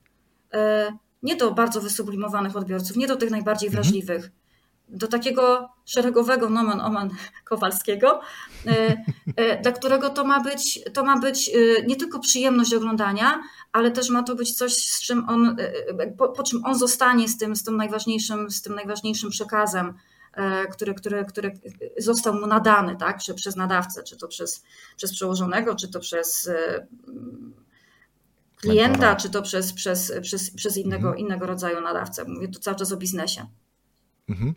nie do bardzo wysublimowanych odbiorców, nie do tych najbardziej mhm. wrażliwych, do takiego szeregowego nomen omen *laughs* Kowalskiego, e, e, dla którego to ma być, to ma być e, nie tylko przyjemność oglądania, ale też ma to być coś, z czym on, po, po czym on zostanie z tym, z tym, najważniejszym, z tym najważniejszym przekazem, który, który, który został mu nadany tak? Czy przez nadawcę, czy to przez, przez przełożonego, czy to przez klienta, czy to przez, przez, przez, przez innego, mhm. innego rodzaju nadawcę. Mówię tu cały czas o biznesie. Mhm.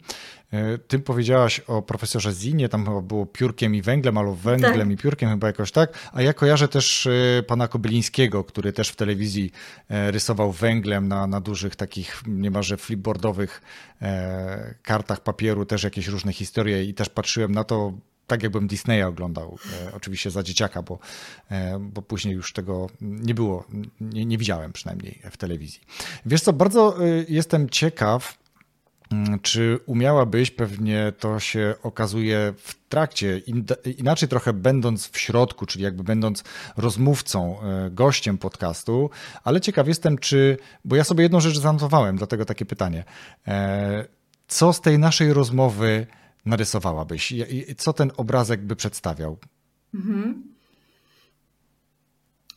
E, ty powiedziałaś o profesorze Zinie, tam chyba było piórkiem i węglem, albo węglem tak. i piórkiem chyba jakoś tak, a ja kojarzę też e, pana Kobylińskiego, który też w telewizji e, rysował węglem na, na dużych takich niemalże flipboardowych kartach papieru, też jakieś różne historie i też patrzyłem na to tak jakbym Disneya oglądał, e, oczywiście za dzieciaka, bo, e, bo później już tego nie było, nie, nie widziałem przynajmniej w telewizji. Wiesz co, bardzo e, jestem ciekaw, mm, czy umiałabyś, pewnie to się okazuje w trakcie, inaczej trochę będąc w środku, czyli jakby będąc rozmówcą, gościem podcastu, ale ciekaw jestem, czy, bo ja sobie jedną rzecz zanotowałem, dlatego takie pytanie. Co z tej naszej rozmowy narysowałabyś? Co ten obrazek by przedstawiał? Mhm.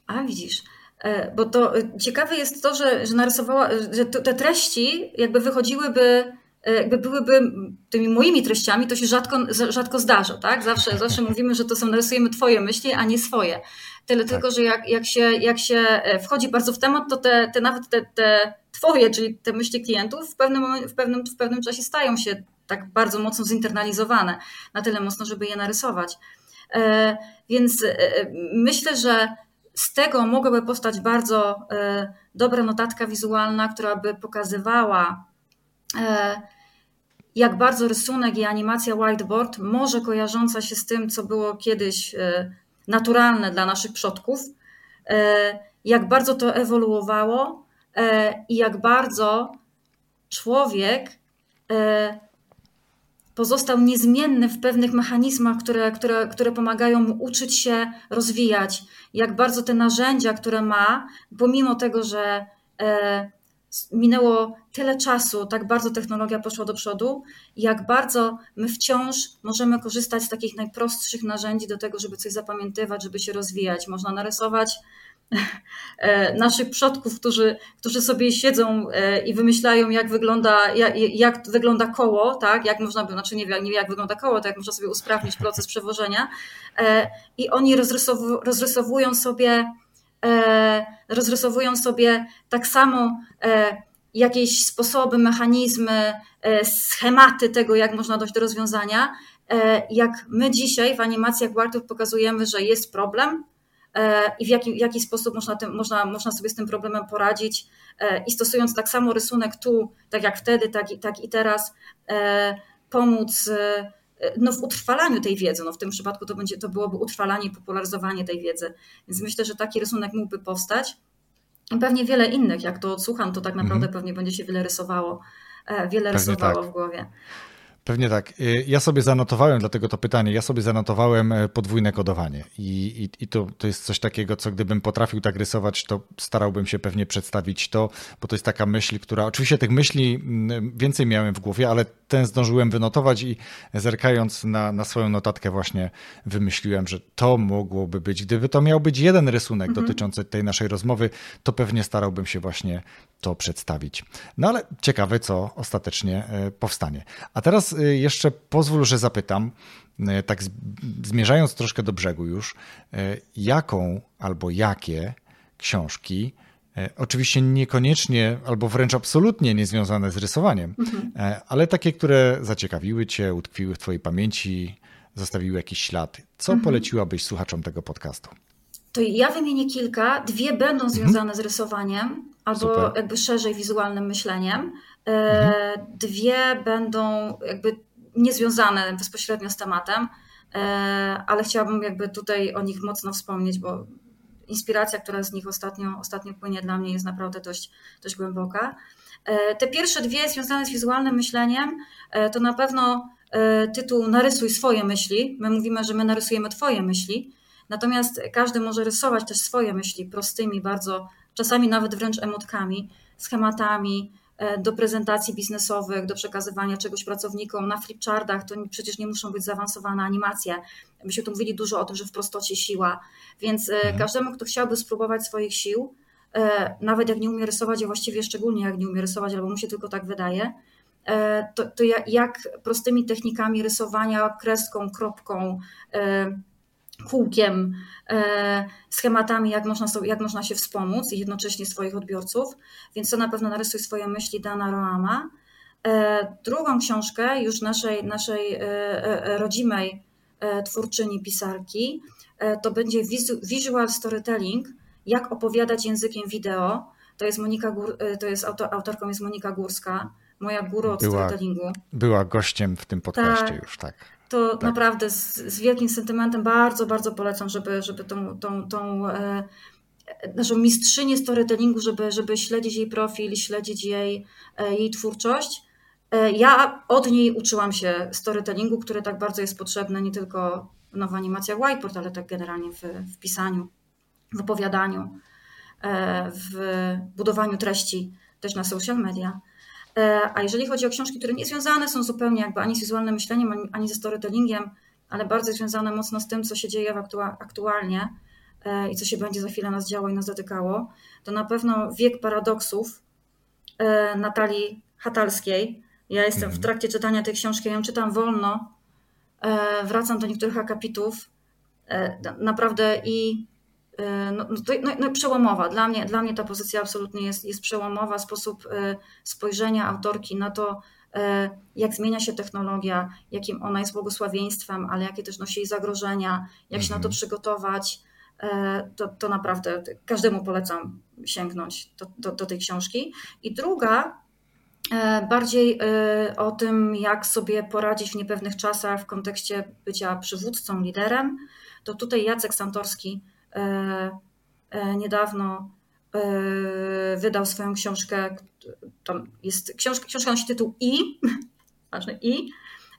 A widzisz, e, bo to e, ciekawe jest to, że, że narysowała, że te treści jakby wychodziłyby, e, jakby byłyby tymi moimi treściami, to się rzadko, rzadko zdarza, tak? Zawsze, zawsze *laughs* mówimy, że to są, narysujemy twoje myśli, a nie swoje. Tyle tak. tylko, że jak, jak, się, jak się wchodzi bardzo w temat, to te, te nawet te, te twoje, czyli te myśli klientów w pewnym, w, pewnym, w pewnym czasie stają się tak bardzo mocno zinternalizowane, na tyle mocno, żeby je narysować. E, więc e, myślę, że z tego mogłaby powstać bardzo e, dobra notatka wizualna, która by pokazywała, jak bardzo rysunek i animacja whiteboard, może kojarząca się z tym, co było kiedyś naturalne dla naszych przodków, jak bardzo to ewoluowało i jak bardzo człowiek pozostał niezmienny w pewnych mechanizmach, które, które, które pomagają mu uczyć się rozwijać. Jak bardzo te narzędzia, które ma, pomimo tego, że e, minęło tyle czasu, tak bardzo technologia poszła do przodu, jak bardzo my wciąż możemy korzystać z takich najprostszych narzędzi do tego, żeby coś zapamiętywać, żeby się rozwijać. Można narysować naszych przodków, którzy, którzy sobie siedzą e, i wymyślają, jak wygląda, jak, jak wygląda koło, tak? jak można by, znaczy nie wie, nie wie, jak wygląda koło, to jak można sobie usprawnić proces przewożenia. E, I oni rozrysow, rozrysowują sobie, rozrysowują sobie tak samo jakieś sposoby, mechanizmy, schematy tego, jak można dojść do rozwiązania. Jak my dzisiaj w animacjach Wartów pokazujemy, że jest problem, E, i w jaki, w jaki sposób można, tym, można, można sobie z tym problemem poradzić. E, I stosując tak samo rysunek tu, tak jak wtedy, tak i, tak i teraz, e, pomóc no, w utrwalaniu tej wiedzy. No, w tym przypadku to, będzie, to byłoby utrwalanie i popularyzowanie tej wiedzy. Więc myślę, że taki rysunek mógłby powstać. I pewnie wiele innych, jak to odsłucham, to tak naprawdę mm -hmm. pewnie będzie się wiele rysowało, wiele pewnie rysowało tak. w głowie. Pewnie tak. Y, ja sobie zanotowałem, dlatego to pytanie, ja sobie zanotowałem e, podwójne kodowanie i, i, i to, to jest coś takiego, co gdybym potrafił tak rysować, to starałbym się pewnie przedstawić to, bo to jest taka myśl, która, oczywiście tych myśli mm, więcej miałem w głowie, ale ten zdążyłem wynotować i zerkając na, na swoją notatkę właśnie wymyśliłem, że to mogłoby być, gdyby to miał być jeden rysunek mhm. dotyczący tej naszej rozmowy, to pewnie starałbym się właśnie to przedstawić. No ale ciekawe, co ostatecznie e, powstanie. A teraz e, jeszcze pozwól, że zapytam, e, tak zmierzając troszkę do brzegu już, jaką albo jakie książki, oczywiście niekoniecznie albo wręcz absolutnie niezwiązane z rysowaniem, mhm. ale takie, które zaciekawiły Cię, utkwiły w Twojej pamięci, zostawiły jakiś ślad. Co mhm. poleciłabyś słuchaczom tego podcastu? To ja wymienię kilka. Dwie będą mhm. związane mhm. z rysowaniem, albo Super. jakby szerzej wizualnym myśleniem. E, mhm. Dwie będą jakby niezwiązane bezpośrednio z tematem, e, ale chciałabym jakby tutaj o nich mocno wspomnieć, bo inspiracja, która z nich ostatnio, ostatnio płynie dla mnie jest naprawdę dość, dość głęboka. E, te pierwsze dwie związane z wizualnym myśleniem to na pewno tytuł Narysuj swoje myśli. My mówimy, że my narysujemy Twoje myśli, natomiast każdy może rysować też swoje myśli prostymi, bardzo czasami nawet wręcz emotkami, schematami do prezentacji biznesowych, do przekazywania czegoś pracownikom na flipchartach. To przecież nie muszą być zaawansowane animacje. Myśmy tu mówili dużo o tym, że w prostocie siła, więc e, mhm. każdemu, kto chciałby spróbować swoich sił, e, nawet jak nie umie rysować, a właściwie szczególnie jak nie umie rysować, albo mu się tylko tak wydaje, to, to jak prostymi technikami rysowania, kreską, kropką, kółkiem, e, schematami, jak można, sobie, jak można się wspomóc i jednocześnie swoich odbiorców. Więc to na pewno narysuj swoje myśli Dana Roama. E, drugą książkę już naszej, naszej e, rodzimej twórczyni pisarki to będzie Visual Storytelling, jak opowiadać językiem wideo. To jest Monika Gór, to jest autorką jest Monika Górska, moja guru od była, storytellingu. Była gościem w tym podcaście tak. już, tak to tak. naprawdę z, z, wielkim sentymentem bardzo, bardzo polecam, żeby, żeby tą, tą, tą e, naszą mistrzynię storytellingu, żeby, żeby śledzić jej profil, śledzić jej, e, jej twórczość. E, ja od niej uczyłam się storytellingu, który tak bardzo jest potrzebny nie tylko no, w animacjach whiteboard, ale tak generalnie w, w pisaniu, w opowiadaniu, e, w budowaniu treści też na social media. E, a jeżeli chodzi o książki, które nie związane są zupełnie jakby ani z wizualnym myśleniem, ani ze storytellingiem, ale bardzo związane mocno z tym, co się dzieje aktualnie e, i co się będzie za chwilę nas działo i nas dotykało, to na pewno Wiek Paradoksów e, Natalii Hatalskiej. Ja jestem w mhm. trakcie czytania tej książki, ja ją czytam wolno, wracam do niektórych akapitów. Naprawdę i no, no, no, no, przełomowa. Dla mnie, dla mnie ta pozycja absolutnie jest, jest przełomowa. Sposób e, spojrzenia autorki na to, e, jak zmienia się technologia, jakim ona jest błogosławieństwem, ale jakie też nosi jej zagrożenia, jak się na to mhm. przygotować. To, to naprawdę każdemu polecam sięgnąć do, do, do tej książki. I druga, bardziej o tym, jak sobie poradzić w niepewnych czasach w kontekście bycia przywódcą, liderem, to tutaj Jacek Santorski niedawno wydał swoją książkę, tam jest książka, książka nosi tytuł I, *laughs* ważne I,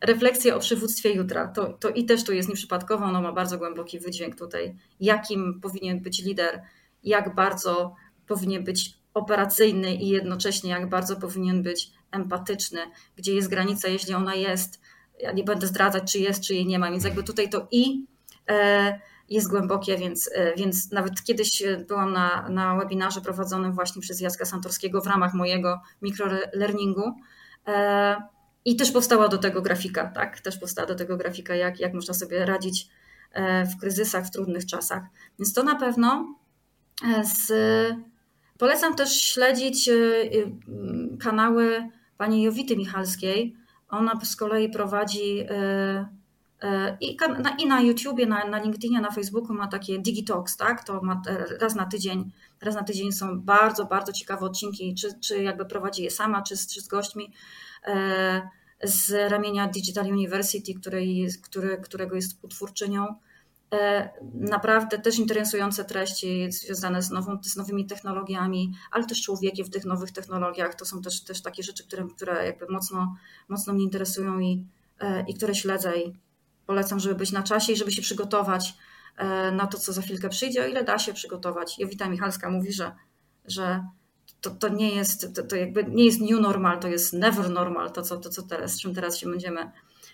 Refleksje o przywództwie jutra. To, to i też tu jest nieprzypadkowo, ono ma bardzo głęboki wydźwięk tutaj, jakim powinien być lider, jak bardzo powinien być operacyjny i jednocześnie jak bardzo powinien być empatyczny, gdzie jest granica, jeśli ona jest. Ja nie będę zdradzać, czy jest, czy jej nie ma, więc jakby tutaj to i e, jest głębokie, więc, e, więc nawet kiedyś byłam na, na webinarze prowadzonym właśnie przez Jacka Santorskiego w ramach mojego mikrolearningu e, i też powstała do tego grafika, tak? Też powstała do tego grafika, jak, jak można sobie radzić w kryzysach, w trudnych czasach. Więc to na pewno z Polecam też śledzić kanały pani Jowity Michalskiej. Ona z kolei prowadzi i na, i na YouTubie, na, na LinkedInie, na Facebooku ma takie Digitalks, tak? To ma raz na tydzień, raz na tydzień są bardzo, bardzo ciekawe odcinki, czy, czy jakby prowadzi je sama, czy, czy z gośćmi z ramienia Digital University, której, który, którego jest utwórczynią. E, naprawdę też interesujące treści związane z, nową, z nowymi technologiami, ale też człowiekiem w tych nowych technologiach. To są też, też takie rzeczy, które, które jakby mocno, mocno mnie interesują i, e, i które śledzę i polecam, żeby być na czasie i żeby się przygotować e, na to, co za chwilkę przyjdzie, o ile da się przygotować. Jowita Michalska mówi, że, że to, to nie jest, to, to jakby nie jest new normal, to jest never normal, to co, to, co teraz, z czym teraz się będziemy,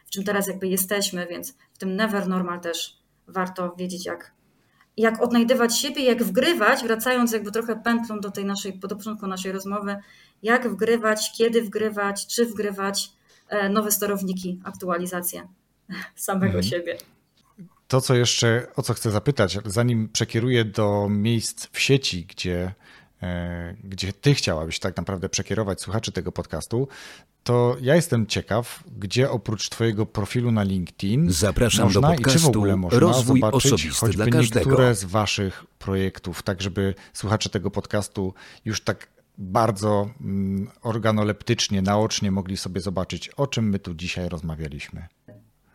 w czym teraz jakby jesteśmy, więc w tym never normal też warto wiedzieć, jak, jak odnajdywać siebie, jak wgrywać, wracając jakby trochę pętlą do tej naszej, do początku naszej rozmowy, jak wgrywać, kiedy wgrywać, czy wgrywać e, nowe sterowniki, aktualizację samego mhm. siebie. To, co jeszcze, o co chcę zapytać, zanim przekieruję do miejsc w sieci, gdzie, e, gdzie ty chciałabyś tak naprawdę przekierować słuchaczy tego podcastu, to ja jestem ciekaw, gdzie oprócz Twojego profilu na LinkedIn Zapraszam można do podcastu i czy w ogóle można Rozwój zobaczyć Osobisty dla każdego. niektóre z Waszych projektów, tak żeby słuchacze tego podcastu już tak bardzo mm, organoleptycznie, naocznie mogli sobie zobaczyć, o czym my tu dzisiaj rozmawialiśmy.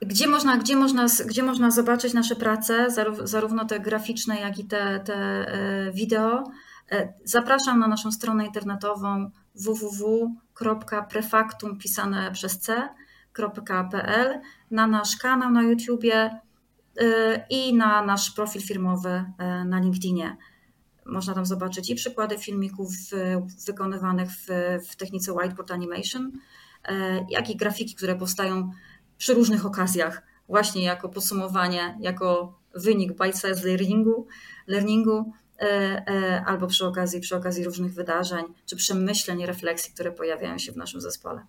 Gdzie można, gdzie można, gdzie można zobaczyć nasze prace, zarówno te graficzne, jak i te, te e, wideo? E, zapraszam na naszą stronę internetową www.prefaktum pisane przez c.pl, na nasz kanał na YouTubie y, i na nasz profil firmowy na LinkedInie. Można tam zobaczyć i przykłady filmików wykonywanych w, w technice whiteboard animation, jak i grafiki, które powstają przy różnych okazjach, właśnie jako podsumowanie, jako wynik bite-size learningu, learningu E, e, albo przy okazji, przy okazji różnych wydarzeń, czy przemyśleń, refleksji, które pojawiają się w naszym zespole.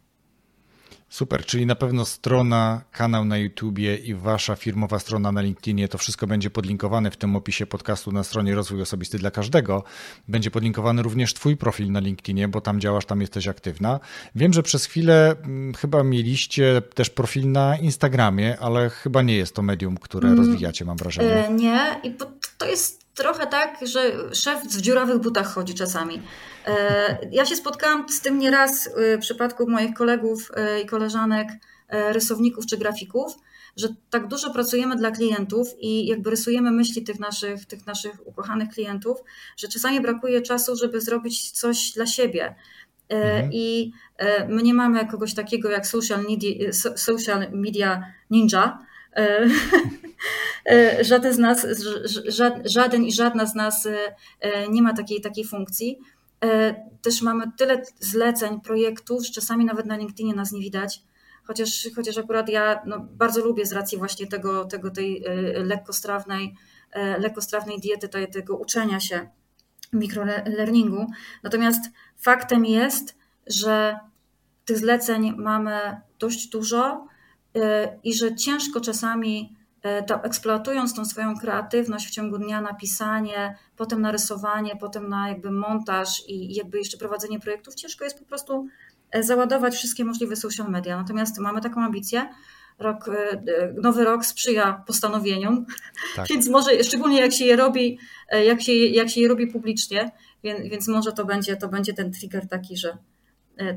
Super, czyli na pewno strona, kanał na YouTubie i wasza firmowa strona na LinkedInie, to wszystko będzie podlinkowane w tym opisie podcastu na stronie Rozwój Osobisty dla Każdego. Będzie podlinkowany również twój profil na LinkedInie, bo tam działasz, tam jesteś aktywna. Wiem, że przez chwilę hmm, chyba mieliście też profil na Instagramie, ale chyba nie jest to medium, które mm, rozwijacie, mam wrażenie. E, nie, i to jest trochę tak, że szef w dziurawych butach chodzi czasami. E, ja się spotkałam z tym nieraz e, w przypadku moich kolegów e, i koleżanek, rysowników czy grafików, że tak dużo pracujemy dla klientów i jakby rysujemy myśli tych naszych, tych naszych ukochanych klientów, że czasami brakuje czasu, żeby zrobić coś dla siebie. Mhm. I my nie mamy kogoś takiego jak social media, social media ninja, *laughs* żaden z nas, żaden i żadna z nas e, nie ma takiej, takiej funkcji. Też mamy tyle zleceń, projektów, że czasami nawet na LinkedInie nas nie widać. Chociaż, chociaż akurat ja no, bardzo lubię z racji właśnie tego, tego tej lekkostrawnej, lekkostrawnej diety, tego uczenia się mikrolearningu. Natomiast faktem jest, że tych zleceń mamy dość dużo i że ciężko czasami e, to eksploatując tą swoją kreatywność w ciągu dnia, napisanie, potem narysowanie, potem na jakby montaż i jakby jeszcze prowadzenie projektów, ciężko jest po prostu e, załadować wszystkie możliwe social media. Natomiast mamy taką ambicję, rok, nowy rok sprzyja postanowieniom, tak. *laughs* więc może szczególnie jak się je robi, jak się, jak się je robi publicznie, więc, więc może to będzie, to będzie ten trigger taki, że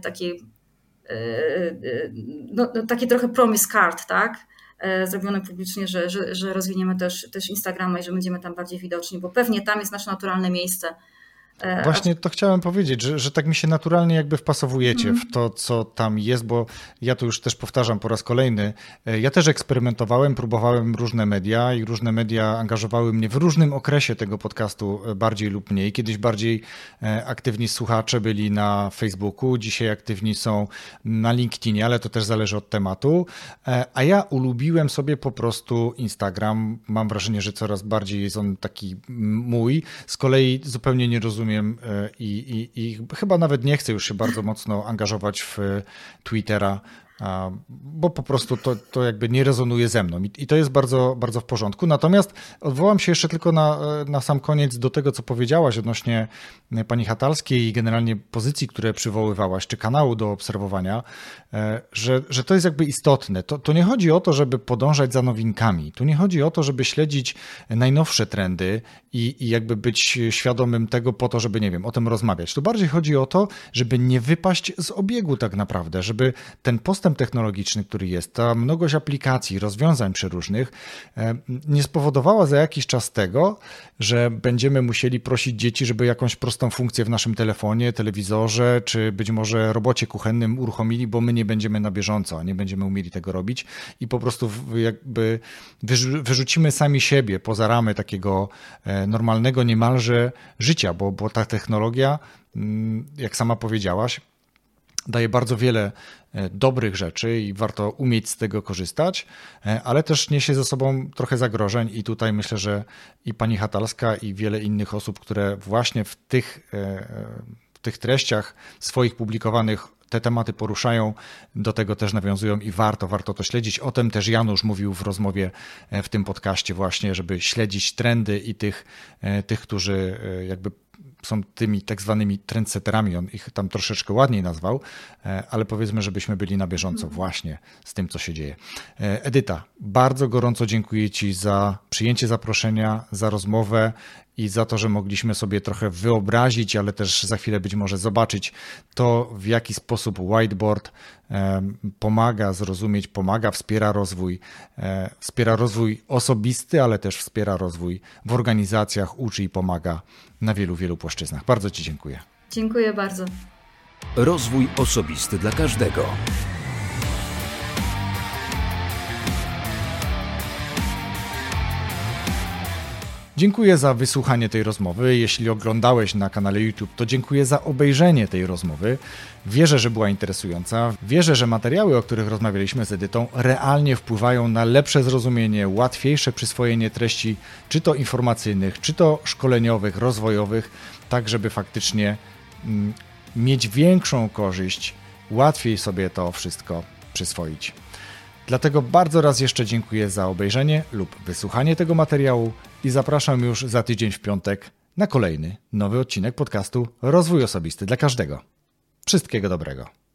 taki no, no, taki trochę promise card, tak? E, zrobione publicznie, że, że, że rozwiniemy też, też Instagrama i że będziemy tam bardziej widoczni, bo pewnie tam jest nasze naturalne miejsce E, Właśnie to chciałem powiedzieć, że, że tak mi się naturalnie jakby wpasowujecie w to, co tam jest, bo ja to już też powtarzam po raz kolejny. E, ja też eksperymentowałem, próbowałem różne media i różne media angażowały mnie w różnym okresie tego podcastu e, bardziej lub mniej. Kiedyś bardziej aktywni słuchacze byli na Facebooku, dzisiaj aktywni są na LinkedInie, ale to też zależy od tematu. A ja ulubiłem sobie po prostu Instagram. Mam wrażenie, że coraz bardziej jest on taki mój. Z kolei zupełnie nie rozumiem rozumiem e, i, i, i chyba nawet nie chcę już się bardzo mocno angażować w Twittera, bo po prostu to, to jakby nie rezonuje ze mną i to jest bardzo, bardzo w porządku. Natomiast odwołam się jeszcze tylko na, na sam koniec do tego, co powiedziałaś odnośnie pani Hatalskiej i generalnie pozycji, które przywoływałaś, czy kanału do obserwowania, e, że, że to jest jakby istotne. To, to nie chodzi o to, żeby podążać za nowinkami. Tu nie chodzi o to, żeby śledzić najnowsze trendy i, i jakby być świadomym tego po to, żeby, nie wiem, o tym rozmawiać. Tu bardziej chodzi o to, żeby nie wypaść z obiegu tak naprawdę, żeby ten postęp postęp technologiczny, który jest, ta mnogość aplikacji, rozwiązań przeróżnych e, nie spowodowała za jakiś czas tego, że będziemy musieli prosić dzieci, żeby jakąś prostą funkcję w naszym telefonie, telewizorze, czy być może robocie kuchennym uruchomili, bo my nie będziemy na bieżąco, nie będziemy umieli tego robić. I po prostu jakby wyrzucimy sami siebie poza ramy takiego e, normalnego niemalże życia, bo, bo ta technologia, mm, jak sama powiedziałaś, daje bardzo wiele e, dobrych rzeczy i warto umieć z tego korzystać, e, ale też niesie ze sobą trochę zagrożeń i tutaj myślę, że i pani Hatalska i wiele innych osób, które właśnie w tych, e, w tych treściach swoich publikowanych te tematy poruszają, do tego też nawiązują i warto, warto to śledzić. O tym też Janusz mówił w rozmowie w tym podcaście właśnie, żeby śledzić trendy i tych, tych którzy jakby są tymi tak zwanymi trendsetterami, on ich tam troszeczkę ładniej nazwał, e, ale powiedzmy, żebyśmy byli na bieżąco mhm. właśnie z tym, co się dzieje. E, Edyta, bardzo gorąco dziękuję Ci za przyjęcie zaproszenia, za rozmowę i za to, że mogliśmy sobie trochę wyobrazić, ale też za chwilę być może zobaczyć to, w jaki sposób whiteboard pomaga zrozumieć, pomaga, wspiera rozwój, wspiera rozwój osobisty, ale też wspiera rozwój w organizacjach, uczy i pomaga na wielu, wielu płaszczyznach. Bardzo Ci dziękuję. Dziękuję bardzo. Rozwój osobisty dla każdego. Dziękuję za wysłuchanie tej rozmowy. Jeśli oglądałeś na kanale YouTube, to dziękuję za obejrzenie tej rozmowy. Wierzę, że była interesująca. Wierzę, że materiały, o których rozmawialiśmy z Edytą, realnie wpływają na lepsze zrozumienie, łatwiejsze przyswojenie treści, czy to informacyjnych, czy to szkoleniowych, rozwojowych, tak żeby faktycznie mm, mieć większą korzyść, łatwiej sobie to wszystko przyswoić. Dlatego bardzo raz jeszcze dziękuję za obejrzenie lub wysłuchanie tego materiału i zapraszam już za tydzień w piątek na kolejny nowy odcinek podcastu Rozwój Osobisty dla każdego. Wszystkiego dobrego.